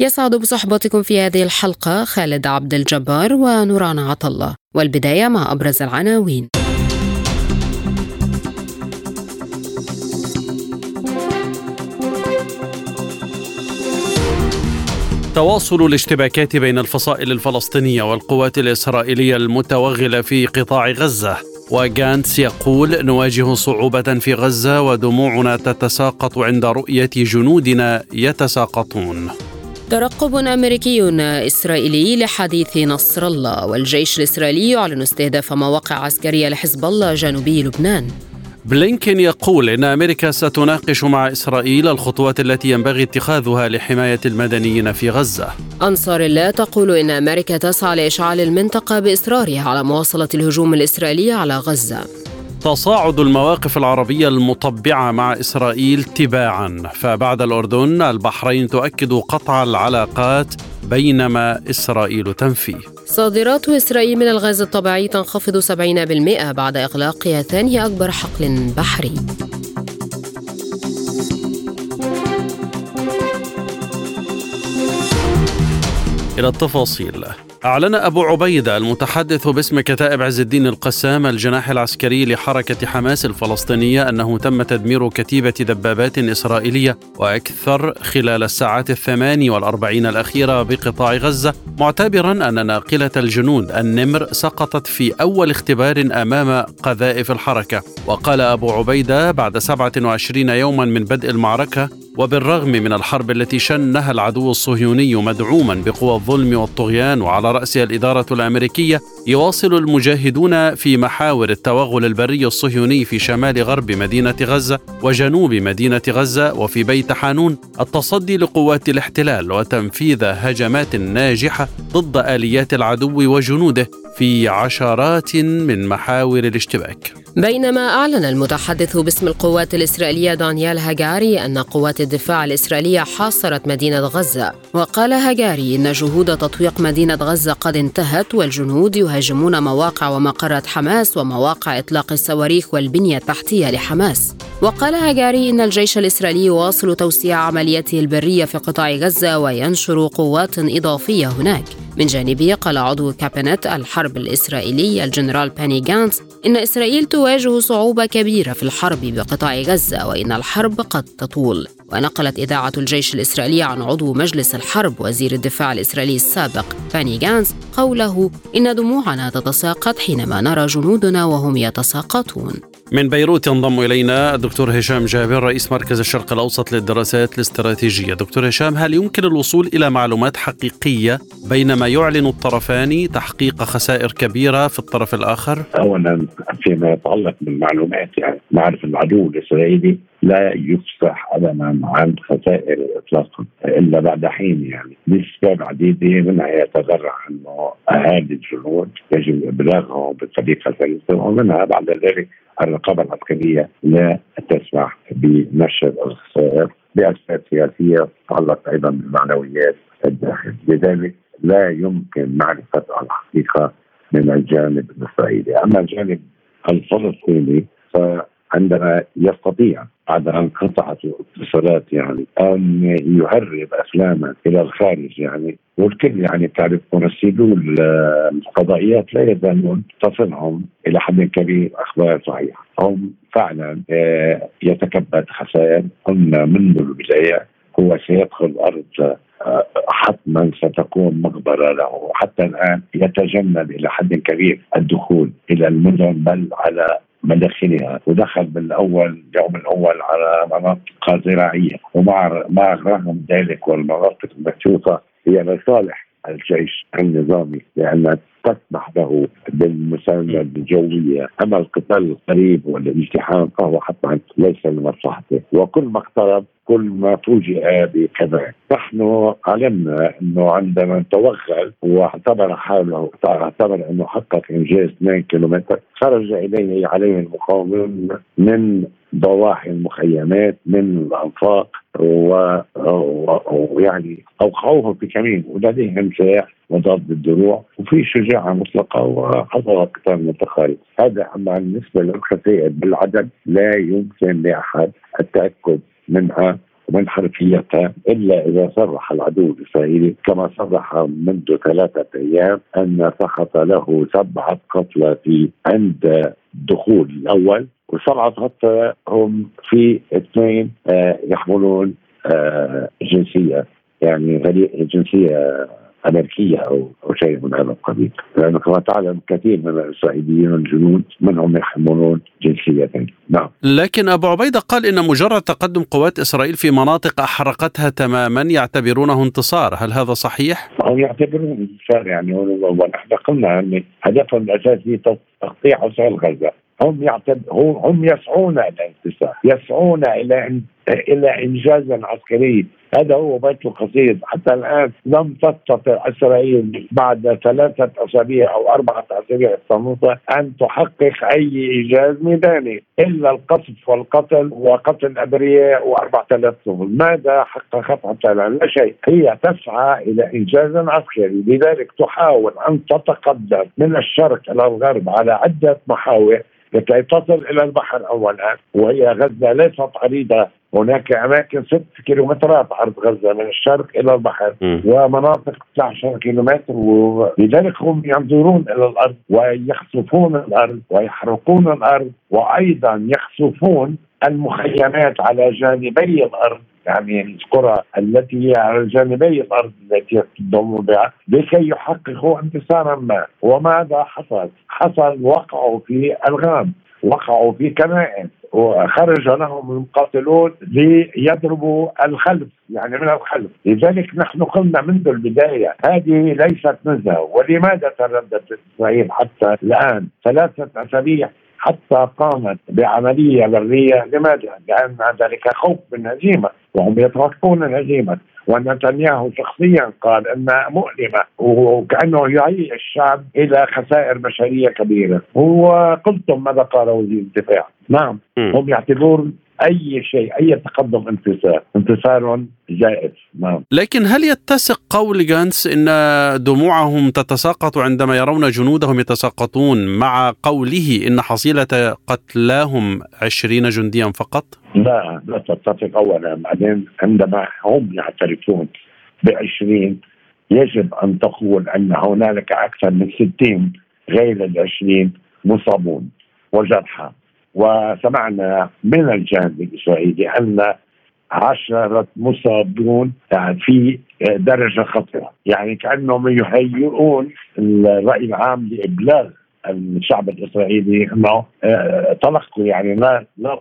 يسعد بصحبتكم في هذه الحلقة خالد عبد الجبار ونوران عطلة والبداية مع أبرز العناوين. تواصل الاشتباكات بين الفصائل الفلسطينية والقوات الإسرائيلية المتوغلة في قطاع غزة. وغانتس يقول نواجه صعوبة في غزة ودموعنا تتساقط عند رؤية جنودنا يتساقطون. ترقب أمريكي إسرائيلي لحديث نصر الله والجيش الإسرائيلي يعلن استهداف مواقع عسكرية لحزب الله جنوبي لبنان بلينكين يقول إن أمريكا ستناقش مع إسرائيل الخطوات التي ينبغي اتخاذها لحماية المدنيين في غزة. أنصار الله تقول إن أمريكا تسعى لإشعال المنطقة بإصرارها على مواصلة الهجوم الإسرائيلي على غزة. تصاعد المواقف العربية المطبعة مع إسرائيل تباعا فبعد الأردن البحرين تؤكد قطع العلاقات بينما إسرائيل تنفيه. صادرات إسرائيل من الغاز الطبيعي تنخفض 70% بعد إغلاق ثاني أكبر حقل بحري. إلى التفاصيل أعلن أبو عبيدة المتحدث باسم كتائب عز الدين القسام الجناح العسكري لحركة حماس الفلسطينية أنه تم تدمير كتيبة دبابات إسرائيلية وأكثر خلال الساعات الثمان والأربعين الأخيرة بقطاع غزة معتبرا أن ناقلة الجنود النمر سقطت في أول اختبار أمام قذائف الحركة. وقال أبو عبيدة بعد 27 يوما من بدء المعركة وبالرغم من الحرب التي شنها العدو الصهيوني مدعوما بقوى الظلم والطغيان وعلى راسها الإدارة الأمريكية يواصل المجاهدون في محاور التوغل البري الصهيوني في شمال غرب مدينة غزة وجنوب مدينة غزة وفي بيت حانون التصدي لقوات الاحتلال وتنفيذ هجمات ناجحة ضد آليات العدو وجنوده في عشرات من محاور الاشتباك. بينما أعلن المتحدث باسم القوات الإسرائيلية دانيال هاجاري أن قوات الدفاع الإسرائيلية حاصرت مدينة غزة. وقال هاجاري إن جهود تطويق مدينة غزة قد انتهت والجنود يهاجمون مواقع ومقرات حماس ومواقع إطلاق الصواريخ والبنية التحتية لحماس. وقال هاجاري إن الجيش الإسرائيلي يواصل توسيع عملياته البرية في قطاع غزة وينشر قوات إضافية هناك. من جانبه قال عضو كابينت الحرب الإسرائيلي الجنرال باني جانس إن إسرائيل تواجه صعوبة كبيرة في الحرب بقطاع غزة وإن الحرب قد تطول. ونقلت إذاعة الجيش الإسرائيلي عن عضو مجلس الحرب وزير الدفاع الإسرائيلي السابق باني جانس قوله إن دموعنا تتساقط حينما نرى جنودنا وهم يتساقطون. من بيروت ينضم إلينا الدكتور هشام جابر رئيس مركز الشرق الأوسط للدراسات الاستراتيجية. دكتور هشام هل يمكن الوصول إلى معلومات حقيقية بينما يعلن الطرفان تحقيق خسائر كبيرة في الطرف الآخر؟ اولا فيما يتعلق بالمعلومات يعني نعرف العدو الإسرائيلي لا يفصح ابدا عن خسائر اطلاقا إلا بعد حين يعني لاسباب عديده منها يتذرع أنه أهالي الجنود يجب إبلاغهم بطريقة سلسه ومنها بعد ذلك الرقابة العسكرية لا تسمح بنشر الخسائر بأسباب سياسية تتعلق أيضا بالمعنويات الداخل لذلك لا يمكن معرفة الحقيقة من الجانب الإسرائيلي، أما الجانب الفلسطيني فعندما يستطيع بعد أن قطعت الاتصالات يعني أن يهرب افلاما إلى الخارج يعني. والكل يعني تعرف مرسلو الفضائيات لا يزالون تصلهم إلى حد كبير أخبار صحيحة. هم فعلا آه، يتكبد خسائر قلنا منذ البداية هو سيدخل أرض آه، حتما ستكون مقبرة له. حتى الآن يتجنب إلى حد كبير الدخول إلى المدن بل على مداخلها. ودخل بالأول اليوم الأول على مناطق زراعيه ومع مع رغم ذلك والمناطق المكشوفة هي لصالح الجيش النظامي لأن تسمح له بالمساندة الجوية. أما القتال القريب والاجتحام فهو حتما ليس لمصلحته. وكل ما اقترب كل ما فوجئ بكذا. نحن علمنا إنه عندما توغل واعتبر حاله اعتبر إنه حقق إنجاز 2 كيلومتر خرج إليه عليه المقاومون من ضواحي المخيمات من الأنفاق ويعني اوقعوه في كمين ولديهم سلاح مضاد الدروع وفي شجاعة مطلقة وحصل قتال متخارج هذا أما بالنسبة للخسائر بالعدد لا يمكن لأحد التأكد منها ومن حرفيتها إلا إذا صرح العدو الإسرائيلي كما صرح منذ ثلاثة أيام أن سقط له سبعة قتلى في عند الدخول الأول. وسبعه قتلى هم في اثنين آه، يحملون آه، جنسية يعني جنسية أمريكية أو أو شيء من هذا القبيل، لأنه كما تعلم كثير من الإسرائيليين الجنود منهم يحملون جنسيتين، نعم. لكن أبو عبيدة قال إن مجرد تقدم قوات إسرائيل في مناطق أحرقتها تماما يعتبرونه انتصار، هل هذا صحيح؟ هم يعتبرونه انتصار يعني ونحن قلنا أن هدفهم الأساسي تقطيع اسرائيل غزه، هم يعتبر هم يسعون إلى الانتصار، يسعون إلى إلى إنجاز عسكري. هذا هو بيت القصيد. حتى الآن لم تستطع إسرائيل بعد ثلاثة أسابيع أو أربعة أسابيع الصموطه أن تحقق أي إنجاز ميداني إلا القصف والقتل وقتل ابرياء و4000 طفل. ماذا حققت حتى الآن؟ لا شيء. هي تسعى إلى إنجاز عسكري. لذلك تحاول أن تتقدم من الشرق إلى الغرب على عدة محاور لكي تصل إلى البحر اولا وهي غزة ليست عريضه هناك أماكن ست كيلومترات عرض غزة من الشرق إلى البحر م. ومناطق 19 كيلومتر ولذلك هم ينظرون إلى الأرض ويخسفون الأرض ويحرقون الأرض وأيضا يخسفون المخيمات على جانبي الأرض يعني القرى التي هي على جانبي الأرض التي يصطدمون بها لكي يحققوا انتصارا ما. وماذا حصل؟ حصل وقعوا في الغام وقعوا في كنائس وخرج لهم المقاتلون ليضربوا الخلف يعني من الخلف. لذلك نحن قلنا منذ البداية هذه ليست نزهة ولماذا ترددت إسرائيل حتى الآن؟ ثلاثة أسابيع حتى قامت بعملية برية لماذا؟ لأن ذلك خوف من هزيمة وهم يتوقعون الهزيمة ونتنياهو شخصيا قال إنها مؤلمة وكأنه يعيش الشعب إلى خسائر بشرية كبيرة. وقلتم ماذا قال وزير الدفاع؟ نعم. هم يعتبرون أي شيء أي تقدم انتصار انتصار جائز. نعم. لكن هل يتسق قول جانس إن دموعهم تتساقط عندما يرون جنودهم يتساقطون مع قوله إن حصيلة قتلاهم عشرين جنديا فقط؟ لا لا تتفق اولا. بعدين عندما هم يعترفون بعشرين يجب أن تقول أن هنالك أكثر من 60 غير العشرين مصابون. وجرحى وسمعنا من الجانب الإسرائيلي أن عشرة مصابون في درجة خطرة يعني كأنهم يهيئون الرأي العام لإبلاغ الشعب الإسرائيلي أنه آه، تلقوا يعني لا لا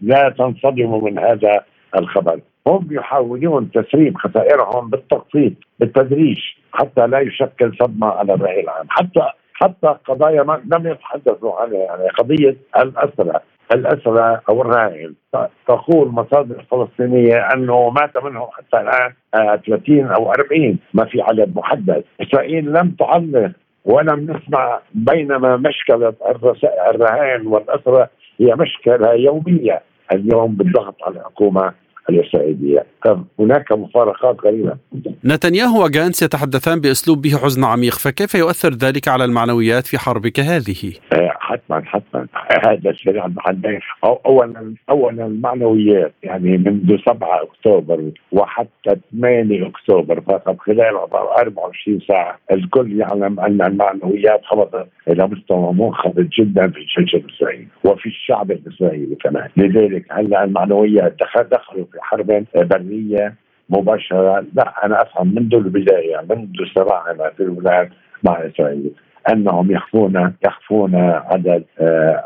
لا تنصدموا من هذا الخبر. هم يحاولون تسريب خسائرهم بالتخطيط بالتدريج حتى لا يشكل صدمة على الرأي العام. حتى حتى قضايا ما لم يتحدثوا عنها يعني قضية الأسرى الأسرى أو الرهائن تقول مصادر فلسطينية أنه مات منهم حتى الآن 30 آه، أو 40 ما في عدد محدد إسرائيل لم تعلق ولم نسمع بينما مشكلة الرهائن والأسرى هي مشكلة يومية. اليوم بالضغط على الحكومة الإسرائيلية هناك مفارقات غريبة. نتنياهو وجانس يتحدثان بأسلوب به حزن عميق فكيف يؤثر ذلك على المعنويات في حربك هذه؟ آه، حتما حتما. هذا الشيء اولا اولا المعنويات يعني منذ 7 أكتوبر وحتى 8 أكتوبر فقط خلال 24 ساعة الكل يعلم أن المعنويات هبطت إلى مستوى منخفض جدا في الجيش الإسرائيلي وفي الشعب الإسرائيلي كمان. لذلك هلأ المعنويات دخلوا في حرب برية مباشرة. لا أنا أفهم منذ البداية منذ صراعنا في البلاد مع إسرائيل أنهم يخفون يخفون عدد آه،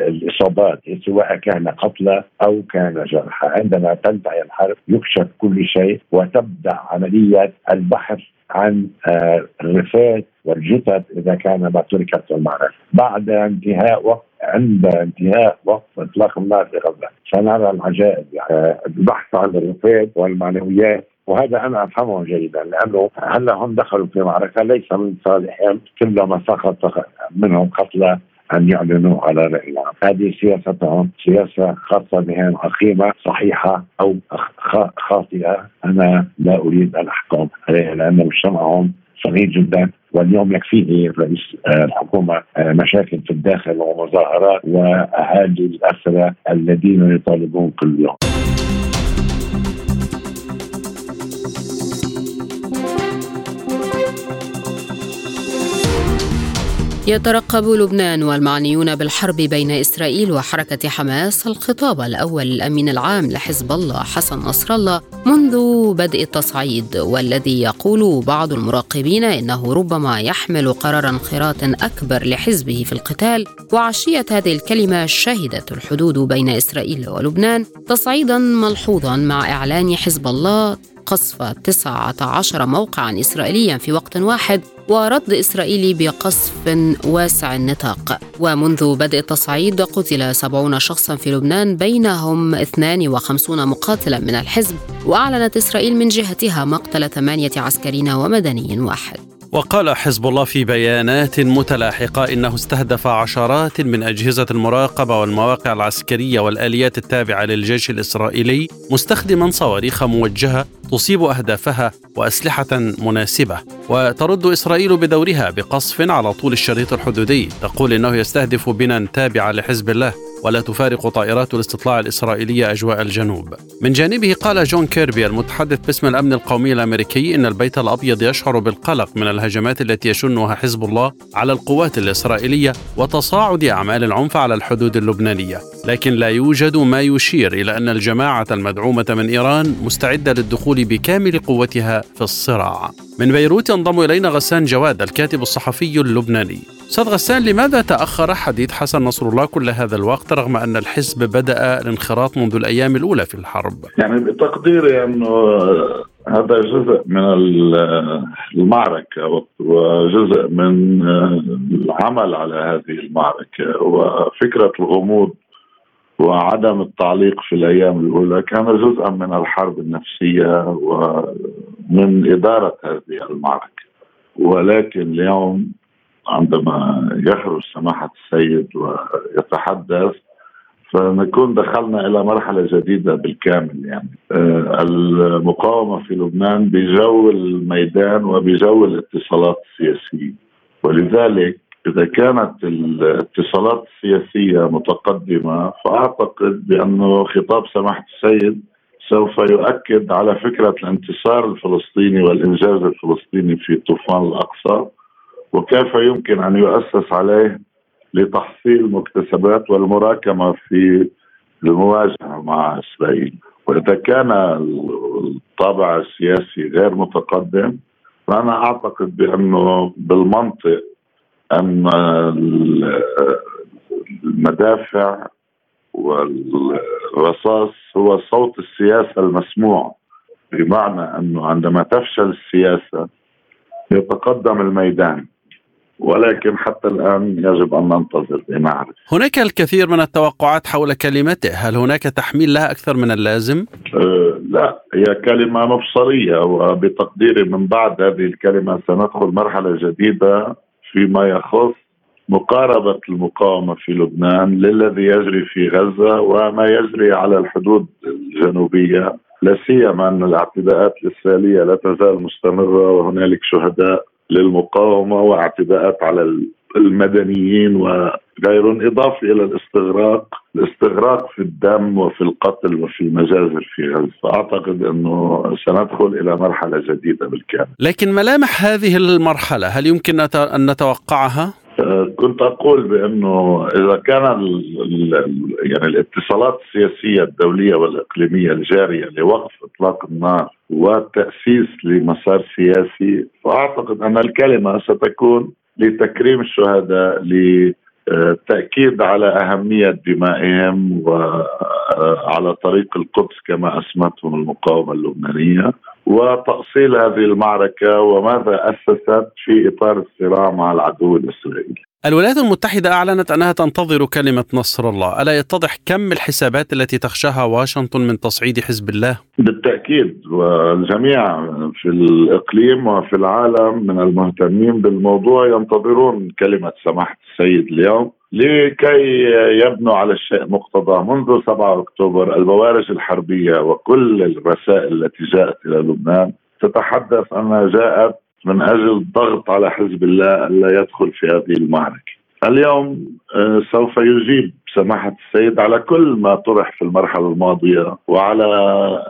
الإصابات سواء كان قتلى أو كان جرحى عندما تنتهي الحرب يكشف كل شيء وتبدأ عملية البحث عن آه، الرفات والجثث إذا كان ما تركت المعركة. بعد انتهاء وقت عند انتهاء وقت إطلاق النار في غزة. سنرى العجائب يعني البحث عن الرفات والمعنويات. وهذا أنا أفهمه جيدا لأنه هلأ هم دخلوا في معركة ليس من صالحهم كلما سقط منهم قتلى أن يعلنوا على راي العام، هذه سياستهم سياسة خاصة بهم عقيمة صحيحة أو خاطئة أنا لا أريد ان احكم عليها لأن مجتمعهم صغير جدا واليوم يكفيه رئيس آه، الحكومة آه، مشاكل في الداخل ومظاهرات وأهالي الاسرى الذين يطالبون كل يوم. يترقب لبنان والمعنيون بالحرب بين إسرائيل وحركة حماس الخطاب الأول للامين العام لحزب الله حسن نصر الله منذ بدء التصعيد والذي يقول بعض المراقبين إنه ربما يحمل قرار انخراط أكبر لحزبه في القتال. وعشية هذه الكلمة شهدت الحدود بين إسرائيل ولبنان تصعيدا ملحوظا مع إعلان حزب الله قصف 19 موقعا إسرائيليا في وقت واحد ورد إسرائيلي بقصف واسع النطاق. ومنذ بدء التصعيد قتل 70 شخصا في لبنان بينهم 52 مقاتلا من الحزب وأعلنت إسرائيل من جهتها مقتل ثمانية عسكريين ومدني واحد. وقال حزب الله في بيانات متلاحقة إنه استهدف عشرات من أجهزة المراقبة والمواقع العسكرية والآليات التابعة للجيش الإسرائيلي مستخدما صواريخ موجهة تصيب أهدافها وأسلحة مناسبة. وترد إسرائيل بدورها بقصف على طول الشريط الحدودي. تقول إنه يستهدف بنا تابعة لحزب الله. ولا تفارق طائرات الاستطلاع الإسرائيلية أجواء الجنوب. من جانبه قال جون كيربي المتحدث باسم الأمن القومي الأمريكي إن البيت الأبيض يشعر بالقلق من الهجمات التي يشنها حزب الله على القوات الإسرائيلية وتصاعد أعمال العنف على الحدود اللبنانية. لكن لا يوجد ما يشير إلى أن الجماعة المدعومة من إيران مستعدة للدخول بكامل قوتها في الصراع. من بيروت ينضم إلينا غسان جواد الكاتب الصحفي اللبناني. أستاذ غسان لماذا تأخر حديث حسن نصر الله كل هذا الوقت؟ رغم أن الحزب بدأ الانخراط منذ الأيام الأولى في الحرب. يعني بتقديري أنه هذا جزء من المعركة وجزء من العمل على هذه المعركة. وفكرة الغموض وعدم التعليق في الأيام الأولى كان جزءا من الحرب النفسية ومن إدارة هذه المعركة. ولكن اليوم عندما يخرج سماحة السيد ويتحدث فنكون دخلنا إلى مرحلة جديدة بالكامل يعني. آه، المقاومة في لبنان بجو الميدان وبجو الاتصالات السياسية. ولذلك إذا كانت الاتصالات السياسية متقدمة فأعتقد بأنه خطاب سماحة السيد سوف يؤكد على فكرة الانتصار الفلسطيني والإنجاز الفلسطيني في طوفان الأقصى. وكيف يمكن أن يؤسس عليه لتحصيل مكتسبات والمراكمة في المواجهة مع إسرائيل؟ وإذا كان الطابع السياسي غير متقدم فأنا أعتقد بأنه بالمنطق أن المدافع والرصاص هو صوت السياسة المسموع بمعنى أنه عندما تفشل السياسة يتقدم الميدان. ولكن حتى الآن يجب أن ننتظر لنعرف. هناك الكثير من التوقعات حول كلمته. هل هناك تحميل لها أكثر من اللازم؟ أه لا هي كلمة مبصرية وبتقديري من بعد هذه الكلمة سندخل مرحلة جديدة فيما يخص مقاربة المقاومة في لبنان للذي يجري في غزة وما يجري على الحدود الجنوبية لا سيما أن الاعتداءات الإسرائيلية لا تزال مستمرة وهنالك شهداء. للمقاومة واعتداءات على المدنيين وغير إضافة إلى الاستغراق الاستغراق في الدم وفي القتل وفي المجازر في غزة فأعتقد أنه سندخل إلى مرحلة جديدة بالكامل لكن ملامح هذه المرحلة هل يمكن أن نتوقعها؟ كنت أقول بأنه إذا كان يعني الاتصالات السياسية الدولية والإقليمية الجارية لوقف إطلاق النار والتاسيس لمسار سياسي فأعتقد أن الكلمة ستكون لتكريم الشهداء للتأكيد على أهمية دمائهم وعلى طريق القدس كما أسمتهم المقاومة اللبنانية. وتأصيل هذه المعركة وماذا أسست في إطار الصراع مع العدو الإسرائيلي. الولايات المتحدة أعلنت أنها تنتظر كلمة نصر الله. ألا يتضح كم الحسابات التي تخشاها واشنطن من تصعيد حزب الله؟ بالتأكيد والجميع في الإقليم وفي العالم من المهتمين بالموضوع ينتظرون كلمة سماحة السيد اليوم لكي يبنوا على الشيء مقتضى منذ 7 أكتوبر البوارج الحربية وكل الرسائل التي جاءت إلى لبنان تتحدث انها جاءت من أجل الضغط على حزب الله ألا يدخل في هذه المعركة. اليوم آه، سوف يجيب سماحة السيد على كل ما طرح في المرحلة الماضية وعلى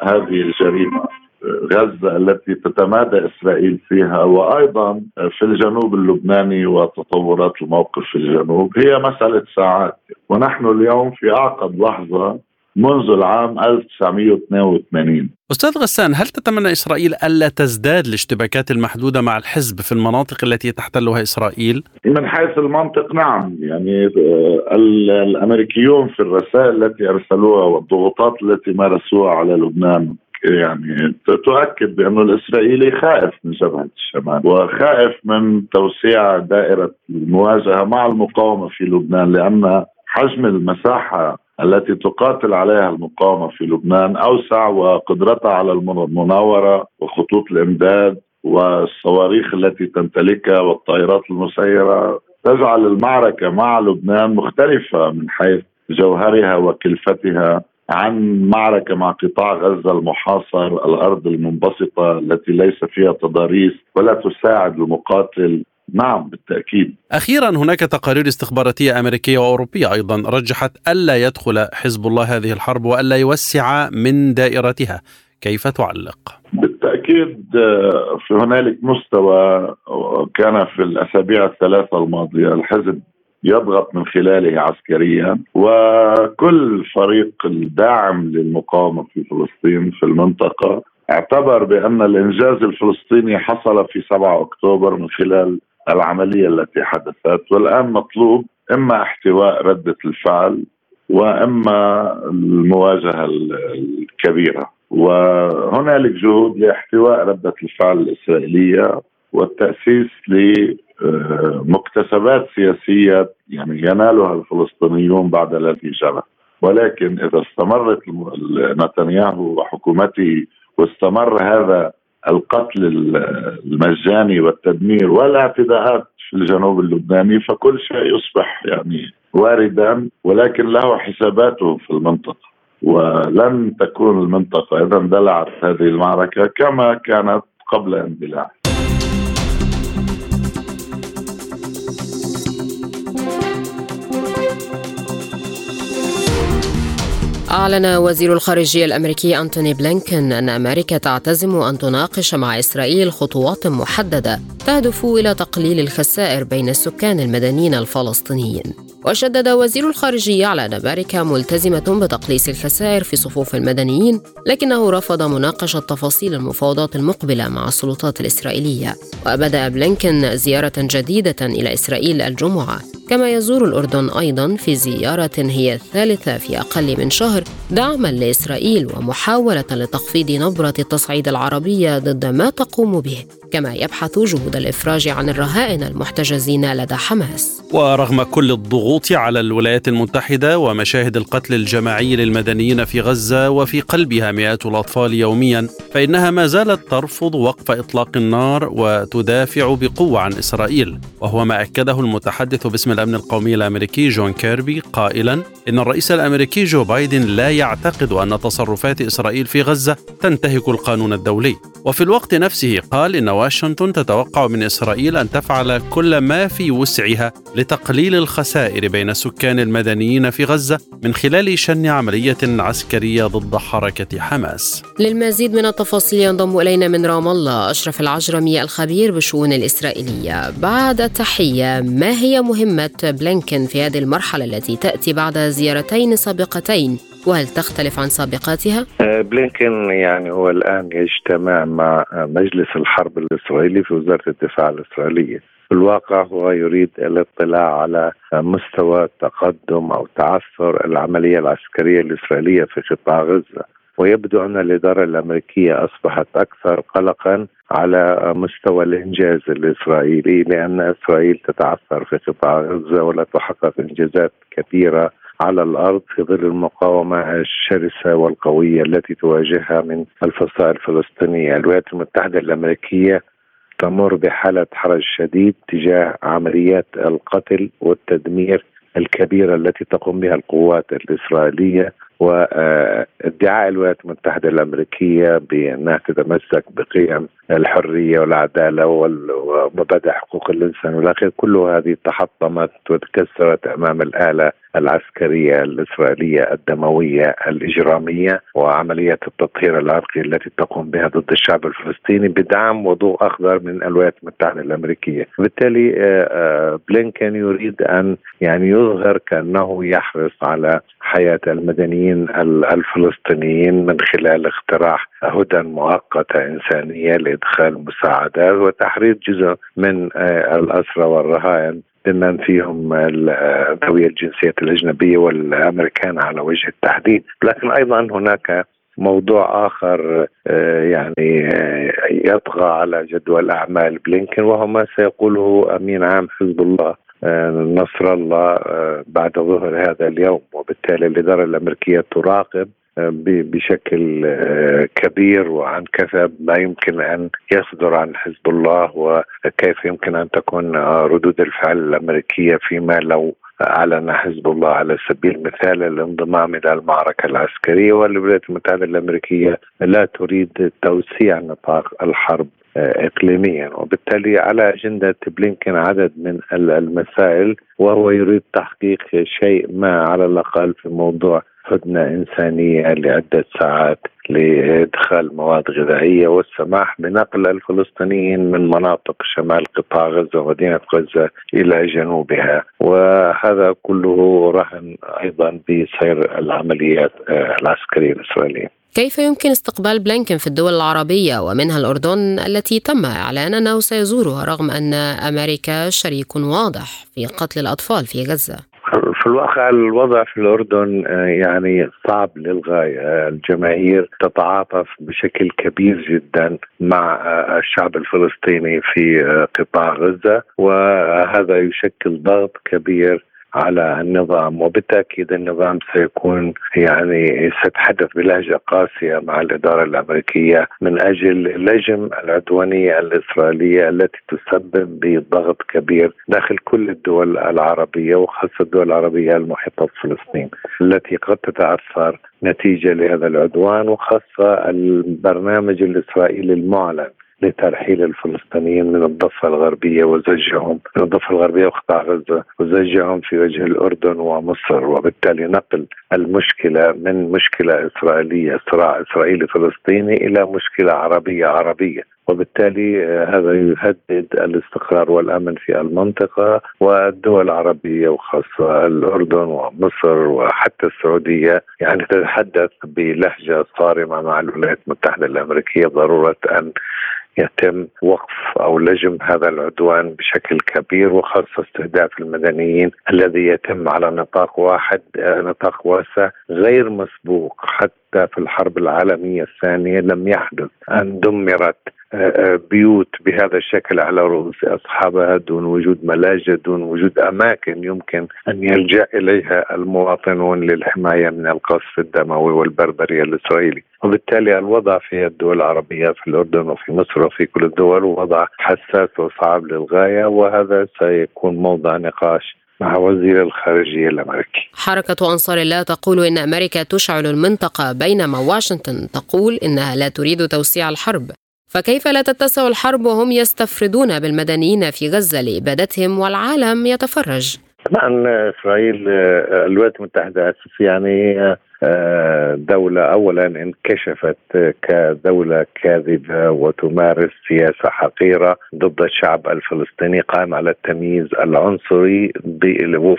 هذه الجريمة غزة التي تتمادى إسرائيل فيها وأيضا في الجنوب اللبناني وتطورات الموقف في الجنوب هي مسألة ساعات. ونحن اليوم في أعقد لحظة منذ العام 1982 أستاذ غسان هل تتمنى إسرائيل ألا تزداد الاشتباكات المحدودة مع الحزب في المناطق التي تحتلها إسرائيل؟ من حيث المنطق نعم. يعني آه، الأمريكيون في الرسائل التي أرسلوها والضغوطات التي مارسوها على لبنان يعني تؤكد بأنه الإسرائيلي خائف من جبهة الشمال وخائف من توسيع دائرة المواجهة مع المقاومة في لبنان لأن حجم المساحة التي تقاتل عليها المقاومة في لبنان أوسع وقدرتها على المناورة وخطوط الإمداد والصواريخ التي تمتلكها والطائرات المسيرة تجعل المعركة مع لبنان مختلفة من حيث جوهرها وكلفتها. عن معركة مع قطاع غزة المحاصر الأرض المنبسطة التي ليس فيها تضاريس ولا تساعد المقاتل. نعم بالتأكيد. أخيرا هناك تقارير استخباراتية أمريكية وأوروبية أيضا رجحت ألا يدخل حزب الله هذه الحرب وألا يوسع من دائرتها. كيف تعلق؟ بالتأكيد في هنالك مستوى كان في الأسابيع الثلاثة الماضية الحزب يضغط من خلاله عسكريا وكل فريق الداعم للمقاومة في فلسطين في المنطقة اعتبر بأن الإنجاز الفلسطيني حصل في 7 أكتوبر من خلال العملية التي حدثت. والآن مطلوب إما احتواء ردة الفعل وإما المواجهة الكبيرة. وهنالك جهود لاحتواء ردة الفعل الإسرائيلية. والتأسيس مكتسبات سياسية يعني ينالها الفلسطينيون بعد الذي جرى ولكن إذا استمرت نتنياهو وحكومته واستمر هذا القتل المجاني والتدمير والاعتداءات في الجنوب اللبناني فكل شيء يصبح يعني واردا ولكن له حساباته في المنطقة. ولن تكون المنطقة إذا اندلعت هذه المعركة كما كانت قبل اندلاعها. أعلن وزير الخارجية الأمريكي أنتوني بلينكن أن أمريكا تعتزم أن تناقش مع إسرائيل خطوات محددة تهدف إلى تقليل الخسائر بين السكان المدنيين الفلسطينيين. وشدد وزير الخارجية على أن أمريكا ملتزمة بتقليص الخسائر في صفوف المدنيين، لكنه رفض مناقشة تفاصيل المفاوضات المقبلة مع السلطات الإسرائيلية. وبدأ بلينكن زيارة جديدة إلى إسرائيل الجمعة كما يزور الأردن أيضا في زيارة هي الثالثة في أقل من شهر دعما لإسرائيل ومحاولة لتخفيض نبرة التصعيد العربية ضد ما تقوم به كما يبحث جهود الإفراج عن الرهائن المحتجزين لدى حماس. ورغم كل الضغوط على الولايات المتحدة ومشاهد القتل الجماعي للمدنيين في غزة وفي قلبها مئات الأطفال يوميا فإنها ما زالت ترفض وقف إطلاق النار وتدافع بقوة عن إسرائيل. وهو ما أكده المتحدث باسم الأمن القومي الأمريكي جون كيربي قائلا إن الرئيس الأمريكي جو بايدن لا يعتقد أن تصرفات إسرائيل في غزة تنتهك القانون الدولي. وفي الوقت نفسه قال إن واشنطن تتوقع من إسرائيل أن تفعل كل ما في وسعها لتقليل الخسائر بين السكان المدنيين في غزة من خلال شن عملية عسكرية ضد حركة حماس. للمزيد من التفاصيل ينضم إلينا من رام الله أشرف العجرمي الخبير بالشؤون الإسرائيلية. بعد تحية ما هي مهمة بلينكن في هذه المرحلة التي تأتي بعد زيارتين سابقتين؟ وهل تختلف عن سابقاتها؟ آه، بلينكن يعني هو الآن يجتمع مع مجلس الحرب الإسرائيلي في وزارة الدفاع الإسرائيلية في الواقع هو يريد الاطلاع على مستوى تقدم أو تعثر العملية العسكرية الإسرائيلية في قطاع غزة ويبدو أن الإدارة الأمريكية أصبحت أكثر قلقا على مستوى الإنجاز الإسرائيلي لأن إسرائيل تتعثر في قطاع غزة ولا تحقق إنجازات كبيرة على الأرض في ظل المقاومة الشرسة والقوية التي تواجهها من الفصائل الفلسطينية، الولايات المتحدة الأمريكية تمر بحالة حرج شديد تجاه عمليات القتل والتدمير الكبيرة التي تقوم بها القوات الإسرائيلية وادعاء الولايات المتحدة الأمريكية بأنها تتمسك بقيم الحرية والعدالة ومبادئ حقوق الإنسان والاخير كل هذه تحطمت وتكسرت أمام الآلة العسكرية الإسرائيلية الدموية الإجرامية وعمليات التطهير العرقي التي تقوم بها ضد الشعب الفلسطيني بدعم وضوء أخضر من الولايات المتحدة الأمريكية، بالتالي آه، آه، بلينكن يريد أن يعني يظهر كأنه يحرص على حياة المدنيين الفلسطينيين من خلال اقتراح هدى مؤقتة إنسانية لإدخال مساعدات وتحرير جزء من آه، الاسرى والرهائن بمن فيهم ذوي الجنسية الأجنبية والأمريكان على وجه التحديد. لكن أيضا هناك موضوع آخر آه، يعني آه، يطغى على جدول أعمال بلينكن وهو ما سيقوله أمين عام حزب الله آه، نصر الله بعد ظهر هذا اليوم وبالتالي الإدارة الأمريكية تراقب بشكل آه، كبير وعن كثب ما يمكن أن يصدر عن حزب الله وكيف يمكن أن تكون آه، ردود الفعل الأمريكية فيما لو أعلن حزب الله على سبيل المثال الانضمام إلى المعركة العسكرية والولايات المتحدة الأمريكية لا تريد توسيع نطاق الحرب. آه، اقليميا. وبالتالي على أجندة بلينكن عدد من المسائل وهو يريد تحقيق شيء ما على الأقل في موضوع هدنة إنسانية لعدة ساعات لإدخال مواد غذائية والسماح بنقل الفلسطينيين من مناطق شمال قطاع غزة ومدينة غزة إلى جنوبها وهذا كله رهن أيضا بسير العمليات آه، العسكرية الإسرائيلية كيف يمكن استقبال بلينكن في الدول العربية ومنها الأردن التي تم إعلان أنه سيزورها رغم أن أمريكا شريك واضح في قتل الأطفال في غزة؟ في الواقع الوضع في الأردن آه، يعني صعب للغاية. آه، الجماهير تتعاطف بشكل كبير جدا مع آه، الشعب الفلسطيني في قطاع غزة وهذا يشكل ضغط كبير على النظام وبالتأكيد النظام سيكون يعني سيتحدث بلهجة قاسية مع الإدارة الأمريكية من أجل لجم العدوانية الإسرائيلية التي تسبب بضغط كبير داخل كل الدول العربية وخاصة الدول العربية المحيطة بفلسطين التي قد تتأثر نتيجة لهذا العدوان وخاصة البرنامج الإسرائيلي المعلن. لترحيل الفلسطينيين من الضفة الغربية وزجهم من الضفة الغربية وقطاع غزة وزجهم في وجه الأردن ومصر وبالتالي نقل المشكلة من مشكلة إسرائيلية صراع إسرائيلي فلسطيني إلى مشكلة عربية عربية وبالتالي آه، هذا يهدد الاستقرار والامن في المنطقة والدول العربية وخاصة الأردن ومصر وحتى السعودية. يعني تتحدث بلهجة صارمة مع الولايات المتحدة الأمريكية. ضرورة أن يتم وقف أو لجم هذا العدوان بشكل كبير وخاصة استهداف المدنيين الذي يتم على نطاق واحد آه، نطاق واسع غير مسبوق. حتى في الحرب العالمية الثانية لم يحدث أن دمرت بيوت بهذا الشكل على رؤوس أصحابها دون وجود ملاجئ دون وجود أماكن يمكن أن يلجأ إليها المواطنون للحماية من القصف الدموي والبربري الإسرائيلي، وبالتالي الوضع في الدول العربية في الأردن وفي مصر وفي كل الدول وضع حساس وصعب للغاية وهذا سيكون موضع نقاش مع وزير الخارجية الأمريكي حركة أنصار الله تقول إن أمريكا تشعل المنطقة بينما واشنطن تقول إنها لا تريد توسيع الحرب فكيف لا تتسع الحرب وهم يستفردون بالمدنيين في غزة لإبادتهم والعالم يتفرج؟ طبعا إسرائيل الولايات المتحدة يعني دولة أولا انكشفت كدولة كاذبة وتمارس سياسة حقيرة ضد الشعب الفلسطيني قائم على التمييز العنصري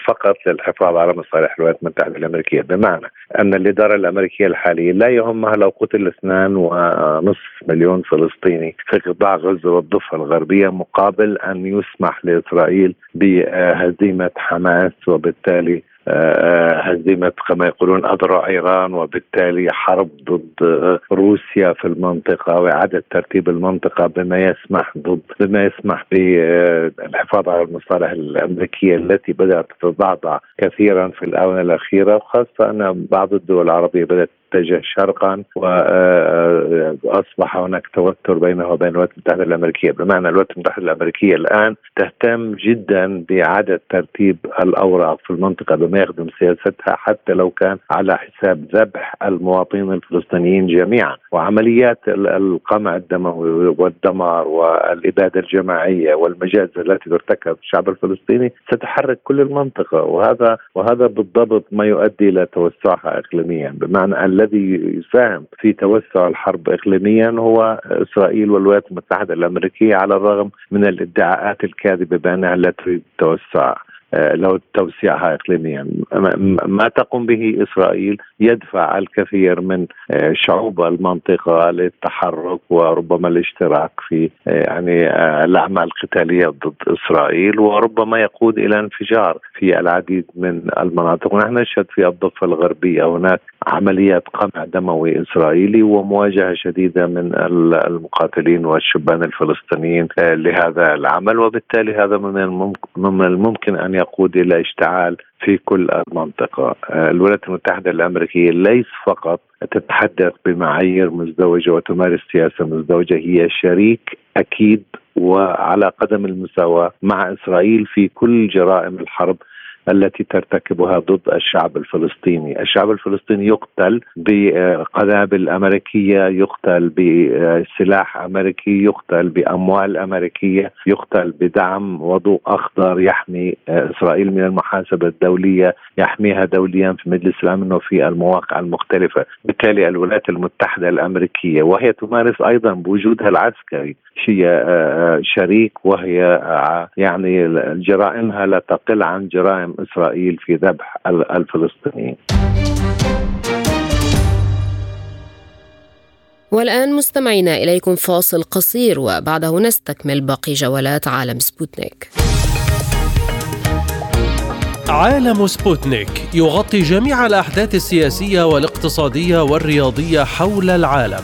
فقط للحفاظ على مصالح الولايات المتحدة الأمريكية. بمعنى أن الإدارة الأمريكية الحالية لا يهمها لو قتل اثنان ونصف مليون فلسطيني في قطاع غزة والضفة الغربية مقابل أن يسمح لإسرائيل بهزيمة حماس وبالتالي هزيمه كما يقولون اذرع إيران وبالتالي حرب ضد روسيا في المنطقة وإعادة ترتيب المنطقة بما يسمح ضد بما يسمح بالحفاظ على المصالح الأمريكية التي بدأت تتضعضع كثيرا في الآونة الأخيرة وخاصة أن بعض الدول العربية بدأت تتجه شرقا واصبح هناك توتر بينه وبين الولايات المتحدة الأمريكية. بمعنى الولايات المتحدة الأمريكية الآن تهتم جدا بإعادة ترتيب الأوراق في المنطقة بما يخدم سياستها حتى لو كان على حساب ذبح المواطنين الفلسطينيين جميعا. وعمليات القمع الدموي والدمار والإبادة الجماعية والمجازر التي ترتكب الشعب الفلسطيني ستحرك كل المنطقة. وهذا وهذا بالضبط ما يؤدي إلى توسعها اقليميا. بمعنى الذي يساهم في توسع الحرب اقليميا هو إسرائيل والولايات المتحدة الأمريكية على الرغم من الادعاءات الكاذبة بأنها لا تريد التوسع آه، لو توسيعها اقليميا. ما تقوم به إسرائيل؟ يدفع الكثير من آه، شعوب المنطقة للتحرك وربما الاشتراك في آه، يعني الأعمال القتالية ضد إسرائيل وربما يقود إلى انفجار. في العديد من المناطق. ونحن نشهد في الضفة الغربية هناك عمليات قمع دموي إسرائيلي ومواجهة شديدة من المقاتلين والشبان الفلسطينيين لهذا العمل وبالتالي هذا من الممكن أن يقود إلى اشتعال في كل المنطقة. الولايات المتحدة الأمريكية ليس فقط تتحدث بمعايير مزدوجة وتمارس سياسة مزدوجة هي شريك أكيد وعلى قدم المساواة مع إسرائيل في كل جرائم الحرب التي ترتكبها ضد الشعب الفلسطيني، الشعب الفلسطيني يقتل بقنابل أمريكية، يقتل بسلاح أمريكي، يقتل بأموال أمريكية، يقتل بدعم وضوء أخضر يحمي إسرائيل من المحاسبة الدولية، يحميها دوليا في مجلس الأمن وفي المواقع المختلفة، بالتالي الولايات المتحدة الأمريكية. وهي تمارس أيضا بوجودها العسكري. هي شريك وهي يعني جرائمها لا تقل عن جرائم إسرائيل في ذبح الفلسطينيين. والآن مستمعينا إليكم فاصل قصير وبعده نستكمل باقي جولات عالم سبوتنيك عالم سبوتنيك يغطي جميع الأحداث السياسية والاقتصادية والرياضية حول العالم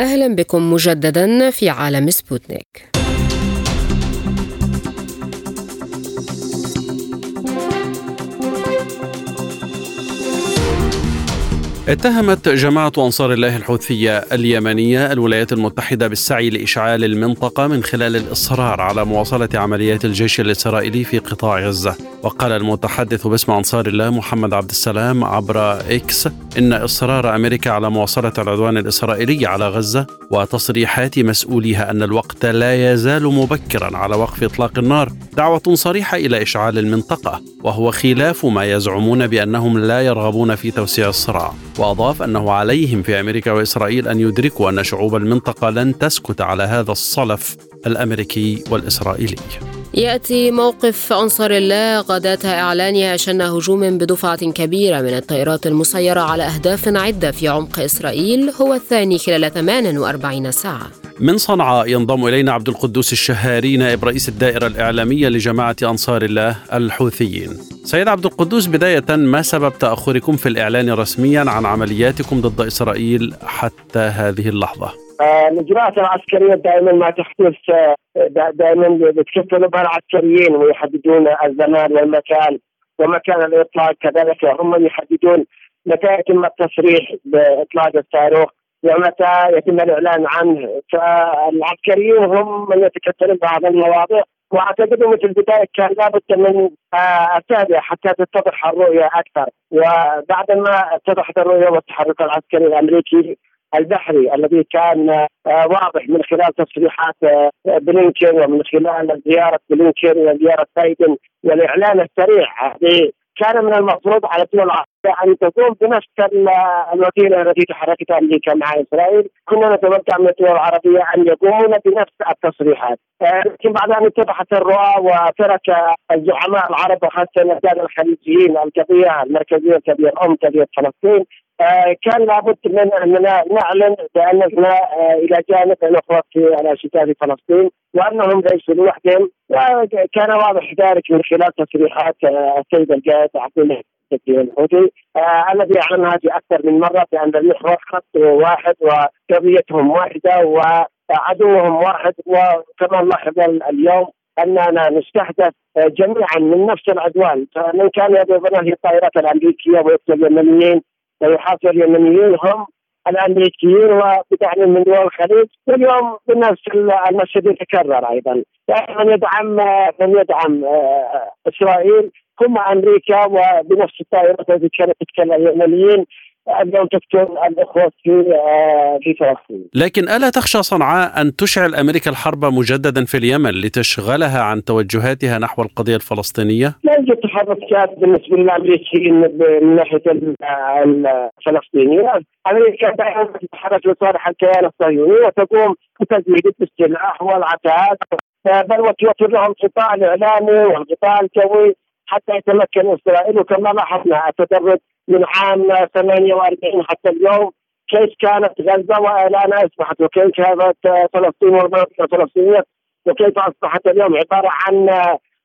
أهلا بكم مجددا في عالم سبوتنيك. اتهمت جماعة أنصار الله الحوثية اليمنية الولايات المتحدة بالسعي لإشعال المنطقة من خلال الإصرار على مواصلة عمليات الجيش الإسرائيلي في قطاع غزة. وقال المتحدث باسم أنصار الله محمد عبد السلام عبر إكس إن إصرار أمريكا على مواصلة العدوان الإسرائيلي على غزة وتصريحات مسؤوليها أن الوقت لا يزال مبكرا على وقف إطلاق النار. دعوة صريحة إلى إشعال المنطقة وهو خلاف ما يزعمون بأنهم لا يرغبون في توسيع الصراع. وأضاف أنه عليهم في أمريكا وإسرائيل أن يدركوا أن شعوب المنطقة لن تسكت على هذا الصلف الأمريكي والإسرائيلي. يأتي موقف أنصار الله غداه اعلانها شن هجوم بدفعة كبيرة من الطائرات المسيرة على أهداف عدة في عمق إسرائيل هو الثاني خلال 48 ساعة. من صنعاء ينضم إلينا عبد القدوس الشهاري نائب رئيس الدائرة الإعلامية لجماعة أنصار الله الحوثيين. سيد عبد القدوس بداية ما سبب تأخركم في الإعلان رسميا عن عملياتكم ضد إسرائيل حتى هذه اللحظة؟ الاجراءات العسكرية دائما ما آه، دائما يتكفلوا بها العسكريين ويحددون الزمان والمكان ومكان الإطلاق. كذلك هم يحددون متى يتم التصريح بإطلاق الصاروخ ومتى يتم الإعلان عنه. فالعسكريين هم من يتكفلون بهذه المواضيع. وأعتقد إنه في البداية كان لابد من التهدئه آه، حتى تتضح الرؤية أكثر. وبعد ما اتضحت الرؤية والتحرك العسكري الأمريكي البحري الذي كان آه، واضح من خلال تصريحات آه، بلينكين ومن خلال زيارة بلينكين وزياره بايدن والإعلان السريع كان من المفروض على الدول العربيه أن تقوم بنفس الوتيره التي تحركتها أمريكا مع إسرائيل، كنا نتوقع من الدول العربية أن يقومون بنفس التصريحات، آه، لكن بعد أن اتضحت الرؤى وترك الزعماء العرب وخاصة الرجال الخليجيين القضية المركزية القضية الام قضيه فلسطين آه، كان لابد من اننا نعلن بأننا آه، إلى جانب الاخوه في الاشتاء في فلسطين وأنهم ليسوا لوحدهم وكان واضح ذلك من خلال تصريحات آه، السيد القائد عبد الله الحوثي الذي اعلنها في أكثر من مرة بأن المحور خط واحد وقضيتهم واحدة وعدوهم واحد وكما نلاحظ اليوم أننا نستهدف جميعا من نفس العدوان فمن كان يضربنا هي الطائرات الأمريكية ويقتل اليمنيين ويحاصر اليمنيين هم الأمريكيين وبدعم من دول الخليج واليوم بنفس المشهد يتكرر أيضا. من يدعم من يدعم آه، إسرائيل هم أمريكا وبنفس الطائرات التي كانت تتكلم اليمنيين تقتل الاخوه في آه، في فلسطين. لكن ألا تخشى صنعاء أن تشعل أمريكا الحرب مجددا في اليمن لتشغلها عن توجهاتها نحو القضية الفلسطينية؟ لا يوجد تحركات بالنسبة للأمريكيين من ناحية الفلسطينيه، أمريكا دائما تتحرك لصالح الكيان الصهيوني وتقوم بتزويد السلاح والعتاد بل وتوفر لهم القطاع الإعلامي والقطاع الجوي حتى يتمكن إسرائيل وكما لاحظنا التدرج من عام 48 حتى اليوم كيف كانت غزة واعلانها أصبحت؟ وكيف كانت فلسطين والمنطقة الفلسطينية؟ وكيف أصبحت اليوم؟ عبارة عن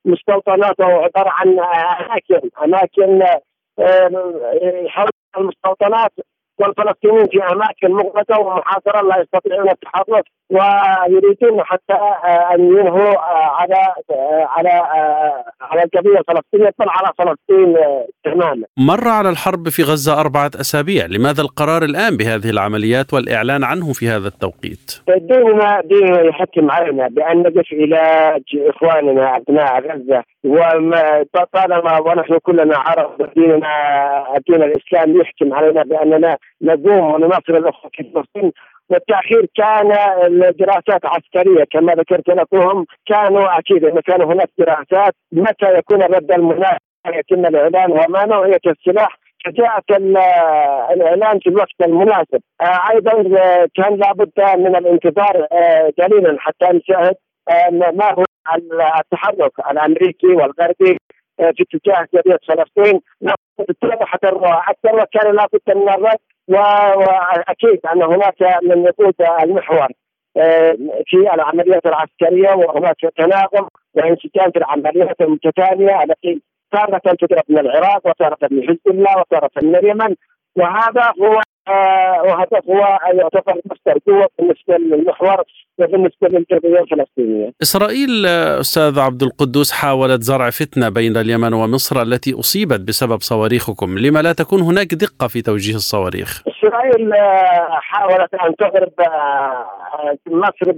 مستوطنات أو عبارة عن أماكن أماكن حول المستوطنات والفلسطينيين في أماكن مغلقة ومحاصرة لا يستطيعون التحرك. ويريدون حتى آه، أن ينهوا آه، على آه، على على القضية الفلسطينيه بل على فلسطين تماما. مر على الحرب في غزة أربعة أسابيع، لماذا القرار الآن بهذه العمليات والإعلان عنه في هذا التوقيت؟ ديننا ديننا يحكم علينا بأن نقف إلى إخواننا أبناء غزة وطالما ونحن كلنا عرب ديننا الدين الاسلامي يحكم علينا بأننا نقوم ونناصر الأخوة في فلسطين والتأخير كان الدراسات عسكرية كما ذكرت لكم كانوا أكيد انه كان هناك دراسات متى يكون الرد المناسب يتم الإعلان وما نوعية السلاح. فجاءت الإعلان في الوقت المناسب. آه، أيضا كان لابد من الانتظار آه، قليلا حتى نشاهد آه، ما هو التحرك الأمريكي والغربي في اتجاه قضيه فلسطين. اتضحت أكثر وكان لابد من الرد. وأكيد أن هناك من يقود المحور آه، في العمليات العسكرية وهناك تناغم وانسجام في العمليات المتتالية التي تارة تضرب من العراق وتارة من حزب الله وتارة من اليمن وهذا هو آه، هو يعتبر مصدر قوة بالنسبة للمحور وبالنسبة للقضيه الفلسطينية. إسرائيل أستاذ عبد القدوس حاولت زرع فتنة بين اليمن ومصر التي أصيبت بسبب صواريخكم، لما لا تكون هناك دقة في توجيه الصواريخ؟ إسرائيل آه، حاولت أن تضرب آه، مصر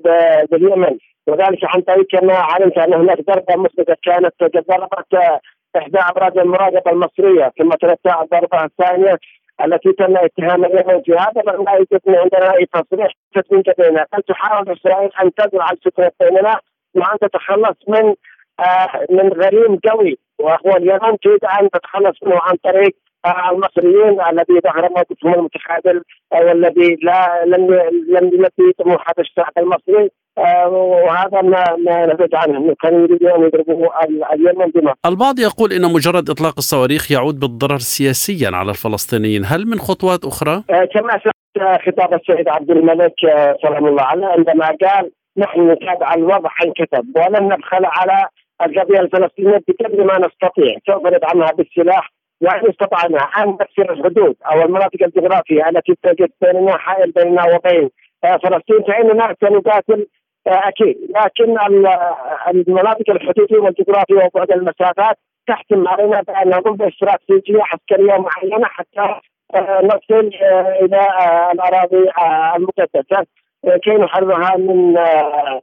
باليمن وذلك عن طريق كما علمت أن هناك ضربة مسبقة كانت قد ضربت إحدى أبراج المراقبة المصرية ثم تلتها الضربة الثانية التي تم اتهام اليمن في هذا لا يوجد عندنا اي تصريح تسليم بيننا بل تحاول إسرائيل أن تزرع الفكرة بيننا؟ وان تتخلص من آه من غريم قوي وهو اليمن تريد أن تتخلص منه عن طريق المصريين الذي ظهر موقفهم المتخاذل والذي لا لم لم يلبي طموحات الشعب المصري آه، وهذا ما ما نتج عنه. كانوا يريدون أن يضربوا اليمن بما. البعض يقول إن مجرد إطلاق الصواريخ يعود بالضرر سياسيا على الفلسطينيين، هل من خطوات أخرى؟ آه، كما سمعت خطاب السيد عبد الملك آه، سلام الله عليه عندما قال نحن نتابع الوضع حين كتب ولن نبخل على القضية الفلسطينية بقدر ما نستطيع. سوف ندعمها بالسلاح وإن استطعنا أن نكسر الحدود أو المناطق الجغرافية التي توجد بيننا حائل بيننا وبين فلسطين فإننا سنقاتل أكيد. لكن المناطق الحدودية والجغرافية وبعد المسافات تحتم علينا بأن نقوم باستراتيجيه عسكريه معينه حتى نصل إلى الأراضي المقدسه كي نحررها من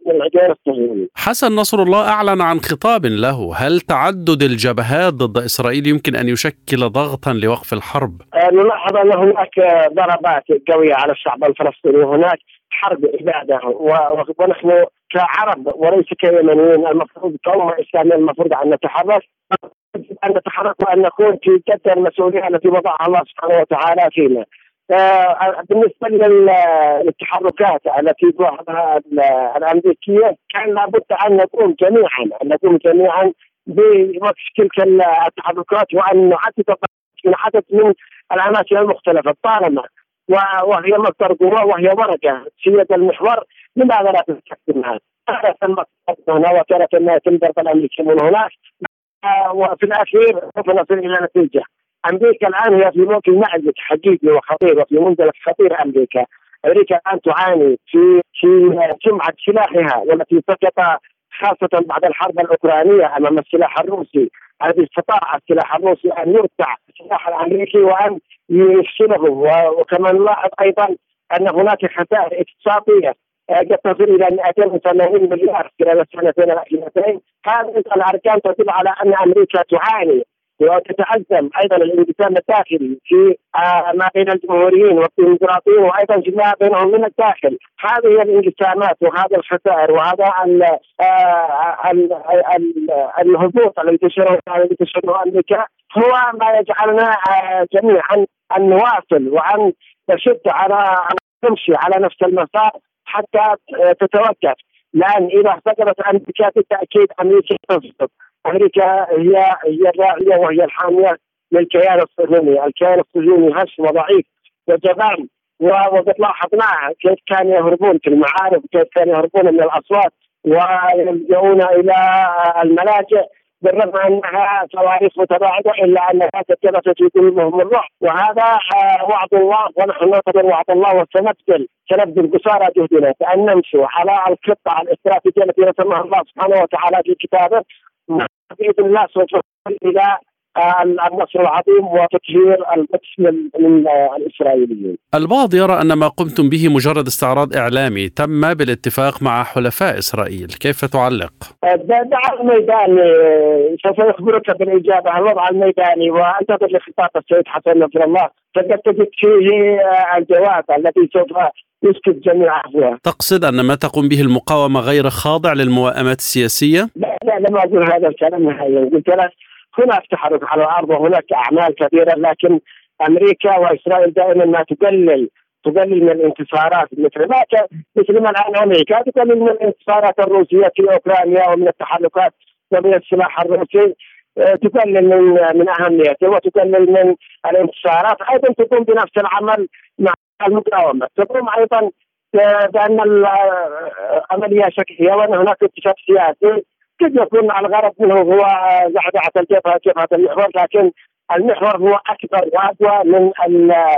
من العدوان الصهيوني. حسن نصر الله أعلن عن خطاب له، هل تعدد الجبهات ضد إسرائيل يمكن أن يشكل ضغطا لوقف الحرب؟ نلاحظ أن هناك ضربات قوية على الشعب الفلسطيني، وهناك حرب إبادة ونحن كعرب وليس كيمنيين المفروض كأمة إسلامية المفروض أن نتحرك أن نتحرك وأن نكون في جد المسؤولية التي وضعها الله سبحانه وتعالى فينا. بالنسبة للتحركات التي تلاحظها الأمريكية كان لابد أن نقوم جميعا أن نقوم جميعا بوقف تلك التحركات وأن نعدد من عدد من العناصر المختلفة طالما وهي مصدر قوة وهي ورقة سيد المحور لماذا لا تستخدمها؟ تم هنا وكانت انها تنضرب الامريكيين من هناك وفي الأخير نصل إلى نتيجة أمريكا الآن هي في موقف مأزق حقيقي وخطير وفي منزلق خطير أمريكا. أمريكا الآن تعاني في في سمعة سلاحها والتي سقط خاصة بعد الحرب الأوكرانية أمام السلاح الروسي. الذي استطاع السلاح الروسي أن يرتع السلاح الأمريكي وأن يفشله وكما نلاحظ أيضا أن هناك خسائر اقتصادية قد تصل إلى 280 مليار خلال السنتين الأخيرتين. هذه الأرقام تدل على أن أمريكا تعاني وتتعزم أيضا الانقسام الداخلي في آه، ما بين الجمهوريين والديمقراطيين وأيضا فيما بينهم من الداخل. هذه الانقسامات وهذا الخسائر وهذا آه، الهبوط الذي تشهره الذي تشهره أمريكا هو ما يجعلنا آه، جميعا ان نواصل وأن نشد على نمشي على نفس المسار حتى تتوقف. لأن إذا سقطت أمريكا بالتأكيد أمريكا تسقط أمريكا هي هي الراعية وهي الحامية للكيان الصهيوني، الكيان الصهيوني هش وضعيف وجبان وقد لاحظنا كيف كانوا يهربون؟ في المعارف كيف كانوا يهربون من الأصوات ويلجؤون إلى الملاجئ بالرغم أنها صواريخ متباعدة إلا انها كتبت في قلوبهم الرعب وهذا آه، وعد الله ونحن نعتبر وعد الله وسنبذل سنبذل قصارى جهدنا. بان نمشي على الخطه الاستراتيجيه التي رسمها الله سبحانه وتعالى في كتابه باذن الله سوف إلى النصر العظيم وتطهير القدس من الإسرائيليين. البعض يرى أن ما قمتم به مجرد استعراض إعلامي تم بالاتفاق مع حلفاء إسرائيل، كيف تعلق؟ دع الميداني سوف يخبرك بالإجابة الوضع الميداني وانتظر لخطاب السيد حسن نصر الله فقد تجد فيه الجواب التي سوف يسكت جميع أهلها تقصد أن ما تقوم به المقاومة غير خاضع للموائمات السياسية؟ لم أقول هذا الكلام نهائيا. قلت لك هناك تحرك على الأرض وهناك أعمال كثيرة لكن أمريكا وإسرائيل دائما ما تقلل تقلل من الانتصارات. مثل ما مثل ما الآن أمريكا تقلل من الانتصارات الروسية في أوكرانيا ومن التحركات ومن السلاح الروسي. آه، تقلل من من أهميته وتقلل من الانتصارات. أيضا تقوم بنفس العمل مع المقاومة. تقوم أيضا بأن العملية شكليه وأن هناك اتفاق سياسي. قد يكون الغرض منه هو زعزعه الجبهه جبهه المحور لكن المحور هو أكبر وأقوى من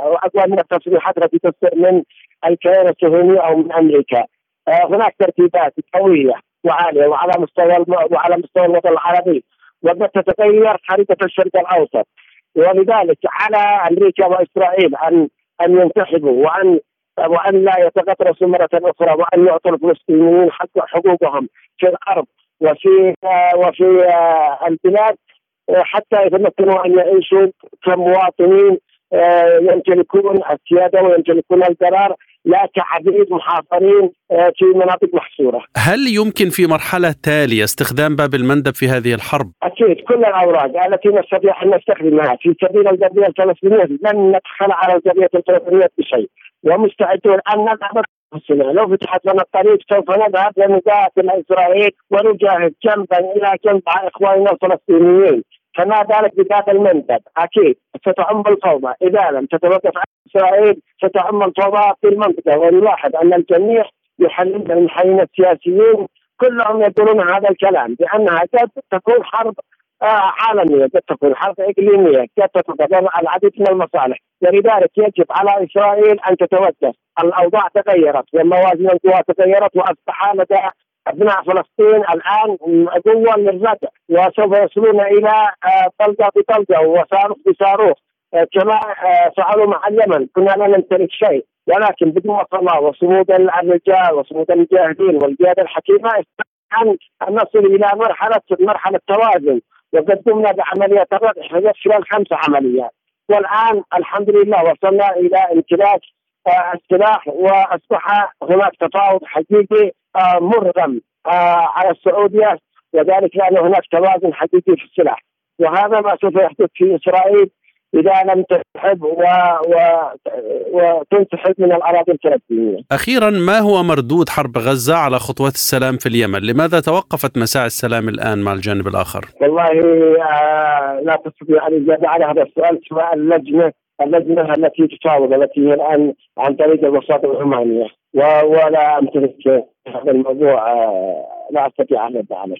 وأقوى من التصريحات التي تصدر من الكيان الصهيوني أو من أمريكا. آه، هناك ترتيبات قوية وعالية وعلى مستوى وعلى مستوى الوطن العربي وقد تتغير خريطه الشرق الأوسط ولذلك على أمريكا وإسرائيل ان أن ينتخبوا وان وأن لا يتغطرسوا مرة أخرى وأن يعطوا الفلسطينيين حق حقوقهم في الأرض وفي وفي البلاد حتى يتمكنوا ان يعيشوا كمواطنين يمتلكون السيادة ويمتلكون القرار لا كعبيد محاصرين في مناطق محصورة. هل يمكن في مرحلة تالية استخدام باب المندب في هذه الحرب؟ أكيد كل الأوراق التي نستطيع أن نستخدمها في سبيل القضية الفلسطينية لن ندخل على القضية الفلسطينية بشيء ومستعدون أن نذهب لو فتحت لنا الطريق سوف نذهب لنقاتل اسرائيل ونجاهد جنبا إلى جنب مع إخواننا الفلسطينيين. فما بالك بباب المندب أكيد ستعم الفوضى. إذا لم تتوقف إسرائيل ستعم الفوضى في المنطقة. ونلاحظ أن الجميع يحلل المحللين السياسيين. كلهم يقولون هذا الكلام بأنها تكون حرب آه، عالمية قد تكون حرب إقليمية قد تتضمن العديد من المصالح. ولذلك يجب على إسرائيل أن تتوجه. الأوضاع تغيرت والموازين القوى تغيرت وأصبح لدى أبناء فلسطين الآن قوة للردع وسوف يصلون إلى آه، طلقه بطلقه وصاروخ بصاروخ. آه، كما فعلوا مع اليمن. كنا لا نمتلك شيء. ولكن بدون الله وصمود الرجال وصمود المجاهدين والقياده الحكيمه أن نصل إلى مرحله مرحلة توازن. وقد قمنا بعمليات الردع خلال خمس عمليات. والآن الحمد لله وصلنا إلى امتلاك آه، السلاح وأصبح هناك تفاوض حقيقي آه، مرغم آه، على السعودية. وذلك لأن هناك توازن حقيقي في السلاح. وهذا ما سوف يحدث في إسرائيل إذا لم تسحب و... و... وتنسحب من الأراضي الفلسطينية. أخيرا ما هو مردود حرب غزة على خطوات السلام في اليمن؟ لماذا توقفت مساعي السلام الآن مع الجانب الآخر؟ والله آه لا تستطيع الاجابه على هذا السؤال سواء اللجنة اللجنة التي تفاوض التي هي الآن عن طريق الوساطه العمانية ولا امتلك هذا الموضوع آه لا أستطيع أن ارد على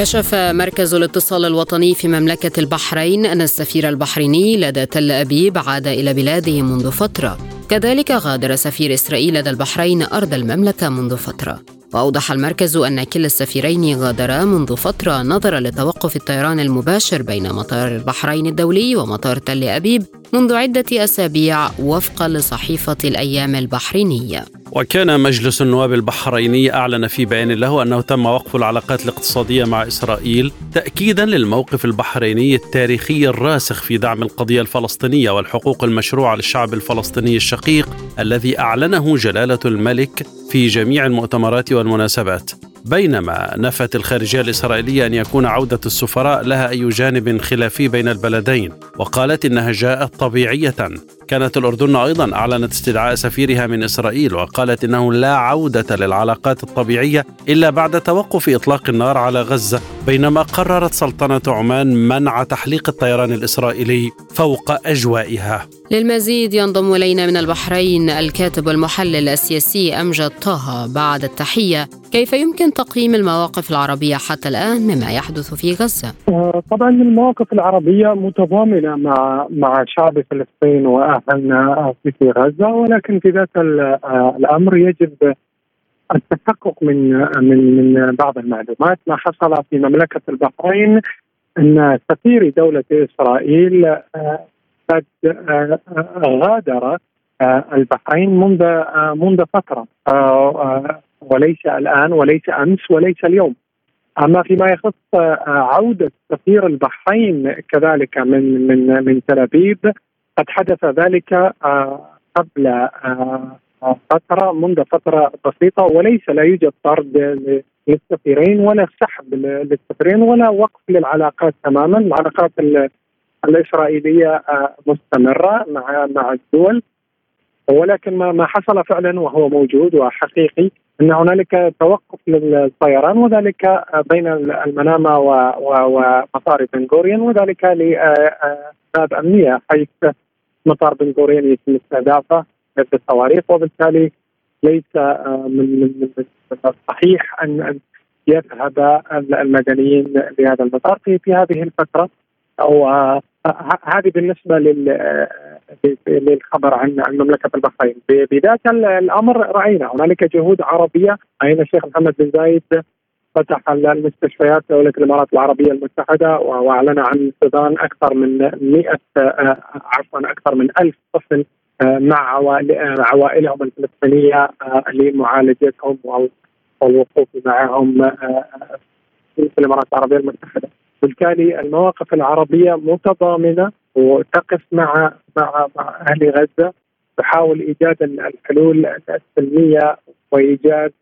كشف مركز الاتصال الوطني في مملكة البحرين أن السفير البحريني لدى تل أبيب عاد إلى بلاده منذ فترة. كذلك غادر سفير إسرائيل لدى البحرين أرض المملكة منذ فترة. وأوضح المركز أن كلا السفيرين غادرا منذ فترة نظرا لتوقف الطيران المباشر بين مطار البحرين الدولي ومطار تل أبيب منذ عدة أسابيع وفقا لصحيفة الأيام البحرينية وكان مجلس النواب البحريني أعلن في بيان له أنه تم وقف العلاقات الاقتصادية مع إسرائيل تأكيدا للموقف البحريني التاريخي الراسخ في دعم القضية الفلسطينية والحقوق المشروعة للشعب الفلسطيني الشقيق الذي أعلنه جلالة الملك في جميع المؤتمرات والمناسبات. بينما نفت الخارجية الإسرائيلية أن يكون عودة السفراء لها أي جانب خلافي بين البلدين وقالت إنها جاءت طبيعية. كانت الأردن أيضا أعلنت استدعاء سفيرها من إسرائيل وقالت إنه لا عودة للعلاقات الطبيعية إلا بعد توقف إطلاق النار على غزة بينما قررت سلطنة عمان منع تحليق الطيران الإسرائيلي فوق أجوائها للمزيد ينضم إلينا من البحرين الكاتب والمحلل السياسي أمجد طه بعد التحية كيف يمكن تقييم المواقف العربية حتى الآن مما يحدث في غزة؟ آه، طبعا المواقف العربية متضامنة مع مع شعب فلسطين في غزة ولكن في ذات آه، الأمر يجب التحقق من من من بعض المعلومات ما حصل في مملكة البحرين أن سفير دولة إسرائيل آه، قد غادر البحرين منذ منذ فترة وليس الآن وليس أمس وليس اليوم. أما فيما يخص آه، عودة سفير البحرين كذلك من من من تل أبيب قد حدث ذلك آه، قبل آه، فترة منذ فترة بسيطة وليس لا يوجد طرد للسفيرين ولا سحب للسفيرين ولا وقف للعلاقات تماما، العلاقات الإسرائيلية مستمرة مع مع الدول ولكن ما حصل فعلا وهو موجود وحقيقي. إن هنالك توقف للطيران وذلك بين المنامة ومطار بن غوريون وذلك لاسباب أمنية حيث مطار بن غوريون يتم استهدافه بالصواريخ وبالتالي ليس من من الصحيح ان يذهب المدنيين لهذا المطار في هذه الفترة. أو هذه بالنسبة لل للخبر عن مملكة البحرين. بذات الأمر رأينا. هنالك جهود عربية. راينا الشيخ محمد بن زايد؟ فتح المستشفيات دولة الإمارات العربية المتحدة وأعلن عن استئذان أكثر من 100 عفوا أكثر من 1000 طفل مع عوائلهم الفلسطينية لمعالجتهم والوقوف معهم في الإمارات العربية المتحدة. بالتالي المواقف العربية متضامنة وتقف مع مع مع أهل غزة تحاول إيجاد الحلول السلمية وإيجاد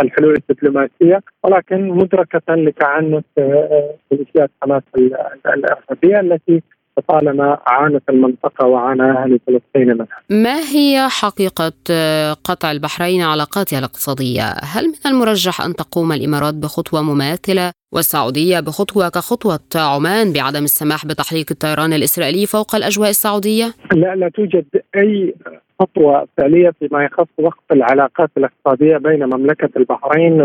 الحلول الدبلوماسية ولكن مدركة لتعنت آه، ميليشيات حماس الارهابيه التي طالما عانت المنطقة وعانى أهل فلسطين منها ما هي حقيقة آه، قطع البحرين علاقاتها الاقتصادية؟ هل من المرجح أن تقوم الإمارات بخطوة مماثلة والسعودية بخطوة كخطوة عمان بعدم السماح بتحليق الطيران الإسرائيلي فوق الأجواء السعودية؟ لا لا توجد أي خطوة فعلية فيما يخص وقف العلاقات الاقتصادية بين مملكة البحرين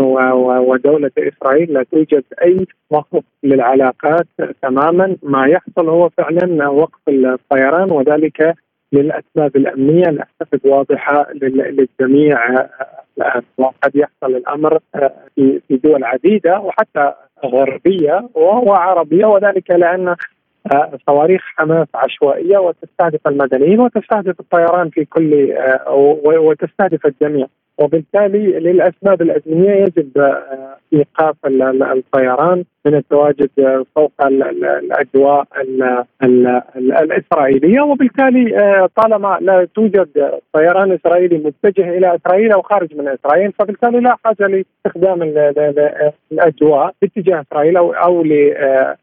ودولة إسرائيل لا توجد أي وقف للعلاقات تماما ما يحصل هو فعلا وقف الطيران وذلك للأسباب الأمنية أعتقد واضحة للجميع الآن وقد يحصل الأمر في دول عديدة وحتى غربية وعربية وذلك آه، صواريخ حماس عشوائية وتستهدف المدنيين وتستهدف الطيران في كل آه، وتستهدف الجميع. وبالتالي للأسباب الامنيه يجب آه، إيقاف الطيران. من التواجد فوق الأجواء الإسرائيلية. وبالتالي طالما لا توجد طيران إسرائيلي متجه إلى إسرائيل أو خارج من إسرائيل فبالتالي لا حاجة لاستخدام الأجواء باتجاه إسرائيل أو أو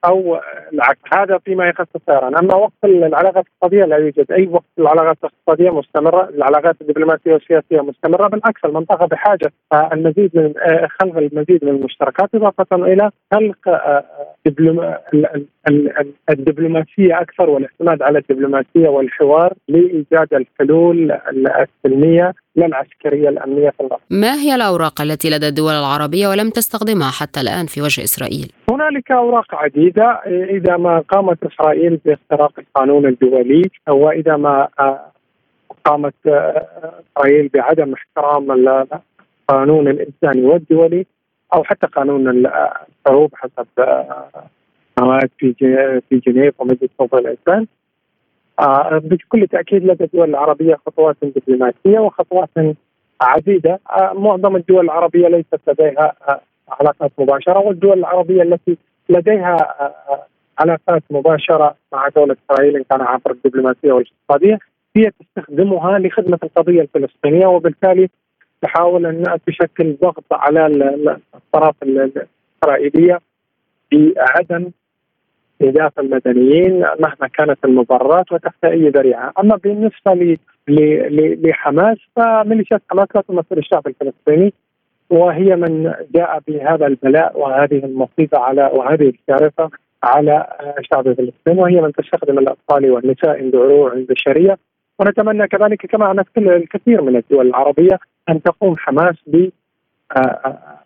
أو العكس. هذا فيما يخص الطيران، أما وقت العلاقات الاقتصادية لا يوجد. أي وقت العلاقات الاقتصادية مستمرة، العلاقات الدبلوماسية والسياسية مستمرة، بالعكس المنطقة بحاجة المزيد من خلق المزيد من المشتركات إضافة إلى خلق الدبلوماسية أكثر والاعتماد على الدبلوماسية والحوار لإيجاد الحلول السلمية لا العسكريه الأمنية في الغرب. ما هي الأوراق التي لدى الدول العربية ولم تستخدمها حتى الآن في وجه إسرائيل؟ هنالك أوراق عديدة إذا ما قامت إسرائيل باختراق القانون الدولي واذا ما قامت إسرائيل بعدم احترام القانون الانساني والدولي أو حتى قانون الحروب حسب مواد في في جنيف ومجلس حقوق الانسان آه، بكل تأكيد لدى الدول العربية خطوات دبلوماسية وخطوات عديدة. آه، معظم الدول العربية ليست لديها آه، علاقات مباشرة والدول العربية التي لديها علاقات مباشرة مع دولة إسرائيل إن كان عبر الدبلوماسية والاقتصادية هي تستخدمها لخدمة القضية الفلسطينية وبالتالي تحاول أن تشكل ضغط على الطرف الاسرائيليه بعدم استهداف المدنيين مهما كانت المبررات وتحت أي ذريعة، أما بالنسبة لحماس فميليشيات حماس لا تمثل الشعب الفلسطيني وهي من جاء بهذا البلاء وهذه المصيبة على وهذه الكارثة على الشعب الفلسطيني وهي من تستخدم الأطفال والنساء دروع بشريه ونتمنى كذلك كما عملت الكثير من الدول العربية أن تقوم حماس ب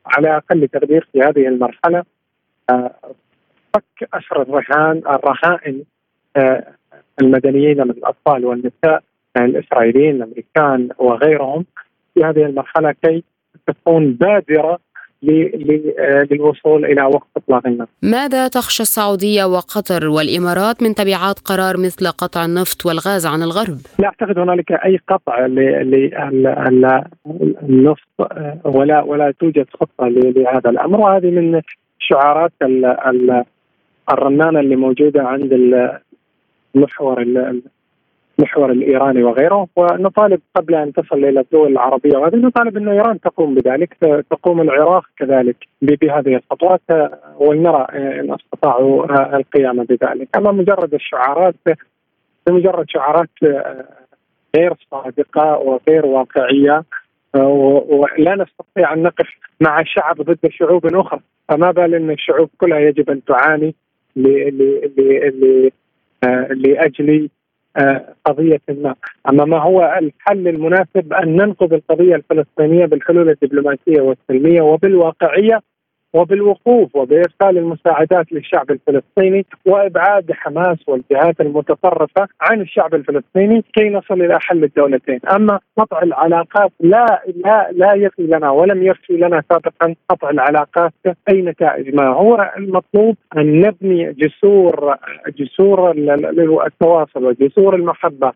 على أقل تقدير في هذه المرحلة فك اسر الرهان الرهائن المدنيين من الأطفال والنساء الإسرائيليين الأمريكان وغيرهم في هذه المرحلة كي تكون بادرة للوصول إلى وقف إطلاق النار. ماذا تخشى السعودية وقطر والإمارات من تبعات قرار مثل قطع النفط والغاز عن الغرب؟ لا أعتقد هنالك أي قطع للنفط ولا ولا توجد خطة لهذا الأمر وهذه من شعارات الرنانة اللي موجودة عند المحور المحور الإيراني وغيره ونطالب قبل أن تصل إلى الدول العربية وهذه نطالب ان إيران تقوم بذلك تقوم العراق كذلك بهذه الخطوات ولنرى إن أستطاعوا القيام بذلك. أما مجرد الشعارات بمجرد شعارات غير صادقة وغير واقعية ولا نستطيع أن نقف مع الشعب ضد شعوب أخرى. فما بال إن الشعوب كلها يجب أن تعاني لاجل آه، قضية ما. أما ما هو الحل المناسب أن ننقذ القضية الفلسطينية بالحلول الدبلوماسية والسلمية وبالواقعية وبالوقوف وبإرسال المساعدات للشعب الفلسطيني وإبعاد حماس والجهات المتطرفة عن الشعب الفلسطيني كي نصل إلى حل الدولتين. أما قطع العلاقات لا لا لا يفي لنا ولم يفي لنا سابقا قطع العلاقات أي نتائج. ما هو المطلوب؟ أن نبني جسور جسور التواصل وجسور المحبة.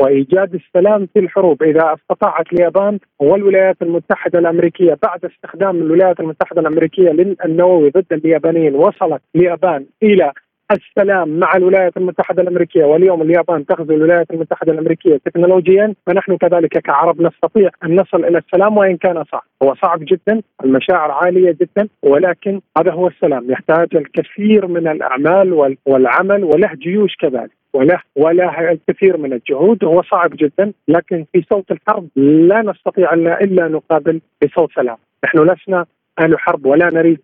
وإيجاد السلام في الحروب. إذا استطاعت اليابان والولايات المتحدة الأمريكية بعد استخدام الولايات المتحدة الأمريكية للنووي ضد اليابانيين وصلت اليابان إلى السلام مع الولايات المتحدة الأمريكية. واليوم اليابان تغزو الولايات المتحدة الأمريكية تكنولوجيا فنحن كذلك كعرب نستطيع أن نصل إلى السلام وإن كان صعب. هو صعب جدا المشاعر عالية جدا ولكن هذا هو السلام. يحتاج الكثير من الأعمال والعمل وله جيوش كذلك. وله وله الكثير من الجهود هو صعب جدا لكن في صوت الحرب لا نستطيع إلا نقابل بصوت سلام. نحن لسنا أهل حرب ولا نريد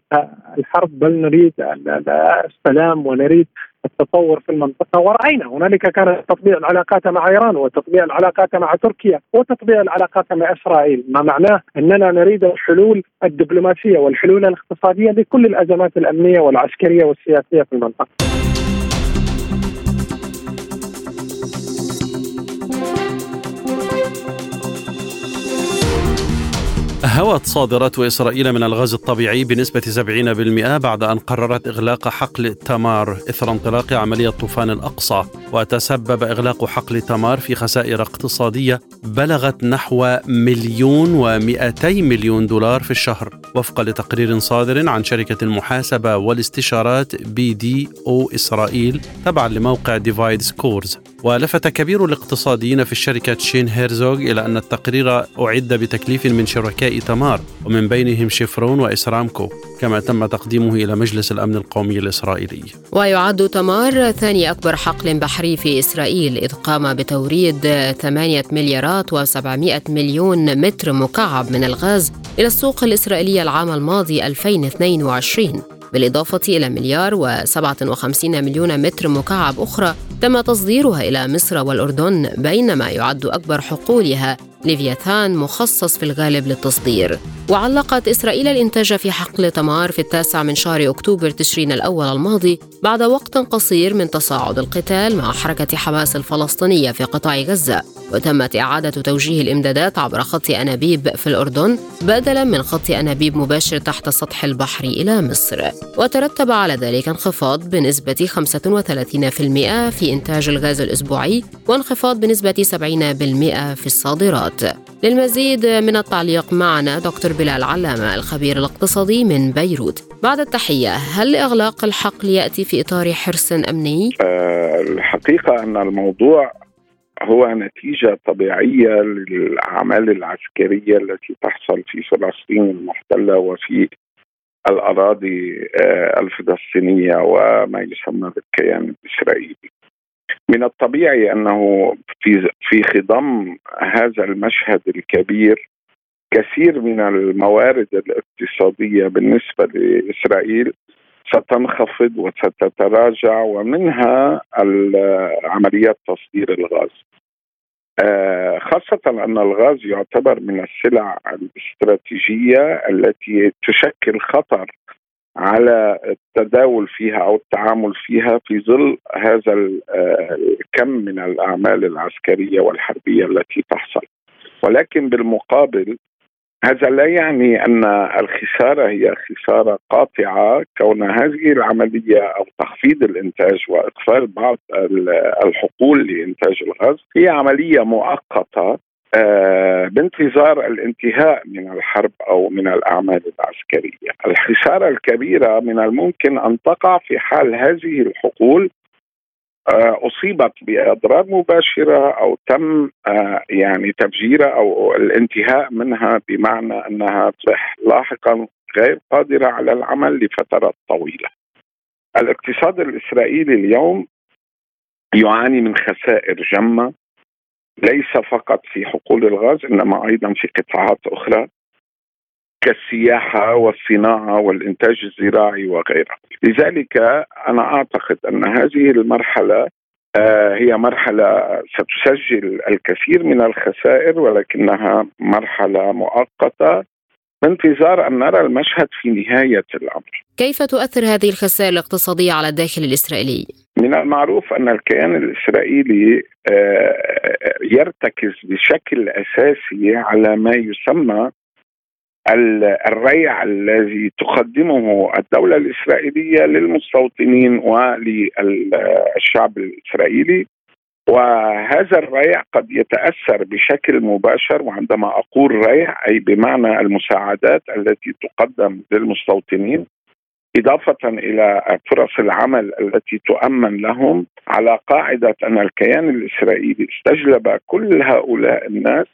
الحرب بل نريد السلام ونريد التطور في المنطقة. ورأينا هنالك كان تطبيع العلاقات مع إيران وتطبيع العلاقات مع تركيا وتطبيع العلاقات مع إسرائيل. ما معناه أننا نريد الحلول الدبلوماسية والحلول الاقتصادية لكل الأزمات الأمنية والعسكرية والسياسية في المنطقة. هوت صادرات إسرائيل من الغاز الطبيعي بنسبة 70% بعد أن قررت إغلاق حقل تمار إثر انطلاق عملية طوفان الأقصى. وتسبب إغلاق حقل تمار في خسائر اقتصادية بلغت نحو مليون ومئتي مليون دولار في الشهر. وفقا لتقرير صادر عن شركة المحاسبة والاستشارات BDO إسرائيل تبعا لموقع ديفايد سكورز ولفت كبير الاقتصاديين في الشركة شين هيرزوغ إلى أن التقرير أعد بتكليف من شركاء تمار ومن بينهم شيفرون وإسرامكو كما تم تقديمه إلى مجلس الأمن القومي الإسرائيلي. ويعد تمار ثاني أكبر حقل بحري في إسرائيل إذ قام بتوريد 8 مليارات و700 مليون متر مكعب من الغاز إلى السوق الإسرائيلية العام الماضي 2022 بالإضافة إلى مليار و57 مليون متر مكعب أخرى تم تصديرها إلى مصر والأردن بينما يعد أكبر حقولها ليفياثان مخصص في الغالب للتصدير. وعلقت إسرائيل الإنتاج في حقل تمار في التاسع من شهر أكتوبر تشرين الأول الماضي بعد وقت قصير من تصاعد القتال مع حركة حماس الفلسطينية في قطاع غزة. وتمت إعادة توجيه الإمدادات عبر خط أنابيب في الأردن بدلا من خط أنابيب مباشر تحت سطح البحر إلى مصر. وترتب على ذلك انخفاض بنسبة 35% في إنتاج الغاز الأسبوعي وانخفاض بنسبة 70% في الصادرات. للمزيد من التعليق معنا دكتور بلال علامة الخبير الاقتصادي من بيروت. بعد التحية هل إغلاق الحقل يأتي في إطار حرص أمني؟ أه الحقيقة أن الموضوع هو نتيجة طبيعية للأعمال العسكرية التي تحصل في فلسطين المحتلة وفي الأراضي آه، الفلسطينية وما يسمى بالكيان الإسرائيلي. من الطبيعي أنه في في خضم هذا المشهد الكبير كثير من الموارد الاقتصادية بالنسبة لإسرائيل ستنخفض وستتراجع ومنها عمليات تصدير الغاز. آه، خاصة أن الغاز يعتبر من السلع الاستراتيجية التي تشكل خطر على التداول فيها أو التعامل فيها في ظل هذا آه، الكم من الأعمال العسكرية والحربية التي تحصل. ولكن بالمقابل هذا لا يعني أن الخسارة هي خسارة قاطعة كون هذه العملية أو تخفيض الإنتاج واقفال بعض الحقول لإنتاج الغاز هي عملية مؤقتة. بانتظار الانتهاء من الحرب أو من الأعمال العسكرية. الخسارة الكبيرة من الممكن أن تقع في حال هذه الحقول آه، أصيبت بأضرار مباشرة أو تم آه، يعني تفجيرها أو الانتهاء منها بمعنى أنها تصبح لاحقا غير قادرة على العمل لفترات طويلة. الاقتصاد الإسرائيلي اليوم يعاني من خسائر جمة ليس فقط في حقول الغاز إنما أيضا في قطاعات أخرى كالسياحة والصناعة والإنتاج الزراعي وغيرها. لذلك أنا أعتقد أن هذه المرحلة آه، هي مرحلة ستسجل الكثير من الخسائر ولكنها مرحلة مؤقتة بانتظار أن نرى المشهد في نهاية الأمر. كيف تؤثر هذه الخسائر الاقتصادية على الداخل الإسرائيلي؟ من المعروف أن الكيان الإسرائيلي آه، يرتكز بشكل أساسي على ما يسمى الريع الذي تقدمه الدولة الإسرائيلية للمستوطنين وللشعب الإسرائيلي. وهذا الريع قد يتأثر بشكل مباشر وعندما أقول ريع أي بمعنى المساعدات التي تقدم للمستوطنين إضافة إلى فرص العمل التي تؤمن لهم على قاعدة أن الكيان الإسرائيلي استجلب كل هؤلاء الناس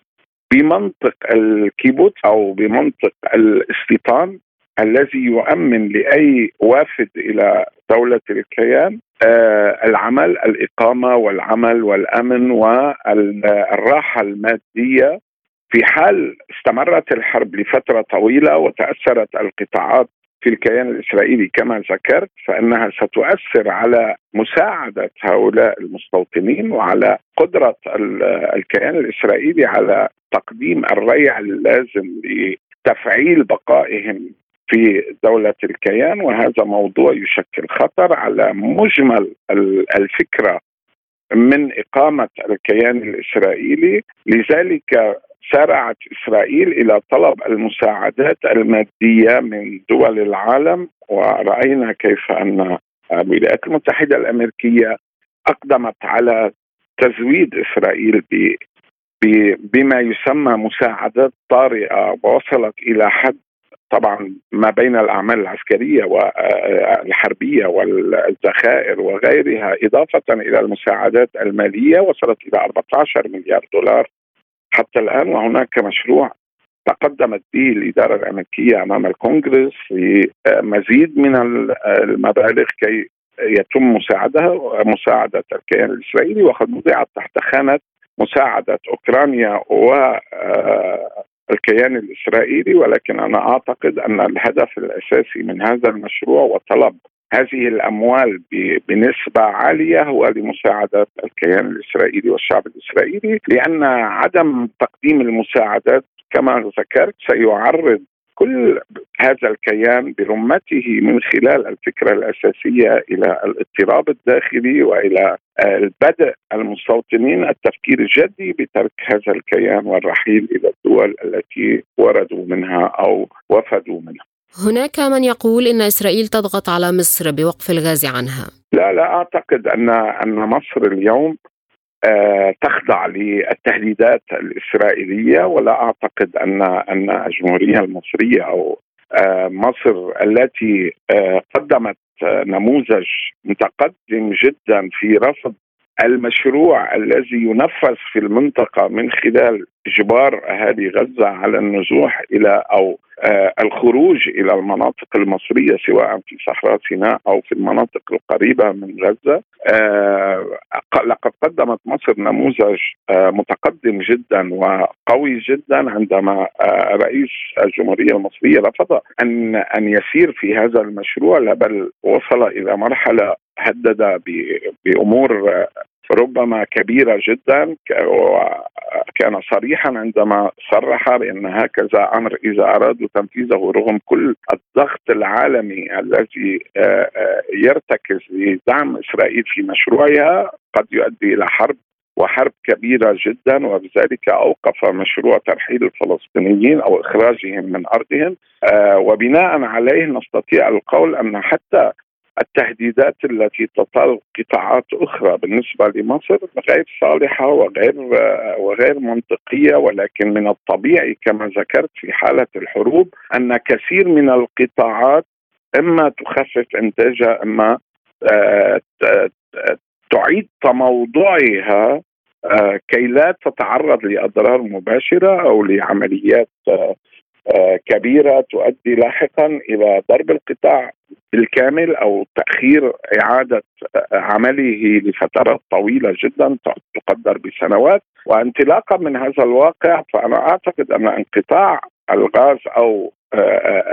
بمنطق الكيبوت أو بمنطق الاستيطان الذي يؤمن لأي وافد إلى دولة الكيان آه العمل الإقامة والعمل والأمن والراحة المادية. في حال استمرت الحرب لفترة طويلة وتأثرت القطاعات في الكيان الإسرائيلي كما ذكرت فإنها ستؤثر على مساعدة هؤلاء المستوطنين وعلى قدرة الكيان الإسرائيلي على تقديم الريع اللازم لتفعيل بقائهم في دولة الكيان. وهذا موضوع يشكل خطر على مجمل الفكرة من إقامة الكيان الإسرائيلي. لذلك سارعت إسرائيل إلى طلب المساعدات المادية من دول العالم ورأينا كيف أن الولايات المتحدة الأمريكية أقدمت على تزويد إسرائيل بما يسمى مساعدات طارئة ووصلت إلى حد طبعا ما بين الأعمال العسكرية والحربيه والذخائر وغيرها إضافة إلى المساعدات المالية وصلت إلى 14 مليار دولار حتى الآن وهناك مشروع تقدمت به الاداره الامريكيه أمام الكونغرس لمزيد من المبالغ كي يتم مساعدها مساعدة الكيان الإسرائيلي وقد وضعت تحت خانة مساعدة أوكرانيا و الكيان الإسرائيلي ولكن أنا أعتقد أن الهدف الأساسي من هذا المشروع وطلب هذه الأموال بنسبة عالية هو لمساعدة الكيان الإسرائيلي والشعب الإسرائيلي لأن عدم تقديم المساعدات كما ذكرت سيعرض كل هذا الكيان برمته من خلال الفكرة الأساسية إلى الاضطراب الداخلي وإلى البدء المستوطنين التفكير الجدي بترك هذا الكيان والرحيل إلى الدول التي وردوا منها أو وفدوا منها. هناك من يقول إن إسرائيل تضغط على مصر بوقف الغاز عنها. لا لا أعتقد أن أن مصر اليوم آه، تخضع للتهديدات الإسرائيلية ولا أعتقد أن أن الجمهورية المصرية أو آه، مصر التي آه، قدمت نموذج متقدم جدا في رفض المشروع الذي ينفذ في المنطقة من خلال اجبار أهالي غزة على النزوح إلى أو آه الخروج إلى المناطق المصرية سواء في صحراء سيناء أو في المناطق القريبة من غزة. آه لقد قدمت مصر نموذج آه متقدم جدا وقوي جدا عندما آه رئيس الجمهورية المصرية رفض أن أن يسير في هذا المشروع بل وصل إلى مرحلة هدد بأمور ربما كبيرة جدا وكان صريحا عندما صرح بأن هكذا أمر إذا أرادوا تنفيذه رغم كل الضغط العالمي الذي آه، آه، يرتكز لدعم إسرائيل في مشروعها قد يؤدي إلى حرب وحرب كبيرة جدا وبذلك أوقف مشروع ترحيل الفلسطينيين أو إخراجهم من أرضهم. آه وبناء عليه نستطيع القول أن حتى التهديدات التي تطال قطاعات أخرى بالنسبة لمصر غير صالحة وغير وغير منطقية ولكن من الطبيعي كما ذكرت في حالة الحروب أن كثير من القطاعات إما تخفف إنتاجها إما آه، تعيد تموضعها آه، كي لا تتعرض لأضرار مباشرة أو لعمليات آه، كبيرة تؤدي لاحقا إلى ضرب القطاع بالكامل أو تأخير إعادة عمله لفترات طويلة جدا تقدر بسنوات. وانطلاقا من هذا الواقع فأنا أعتقد أن انقطاع الغاز أو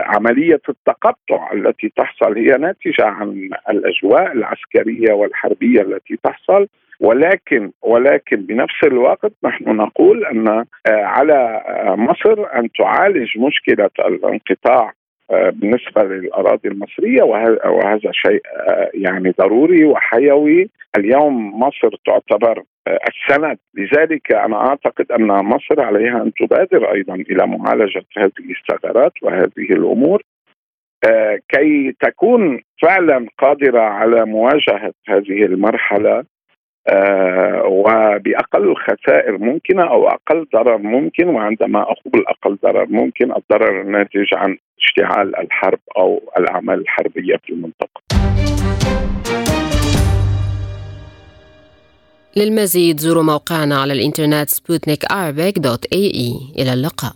عملية التقطع التي تحصل هي ناتجة عن الأجواء العسكرية والحربية التي تحصل. ولكن ولكن بنفس الوقت نحن نقول أن على مصر أن تعالج مشكلة الانقطاع آه، بالنسبة للأراضي المصرية. وهذا شيء آه، يعني ضروري وحيوي. اليوم مصر تعتبر آه، السند لذلك أنا أعتقد أن مصر عليها أن تبادر أيضا إلى معالجة هذه الثغرات وهذه الأمور كي تكون فعلا قادرة على مواجهة هذه المرحلة آه وبأقل خسائر ممكنة أو أقل ضرر ممكن وعندما أقول أقل ضرر ممكن الضرر الناتج عن اشتعال الحرب أو الأعمال الحربية في المنطقة. للمزيد زوروا موقعنا على الإنترنت سبوتنيك dot ae إلى اللقاء.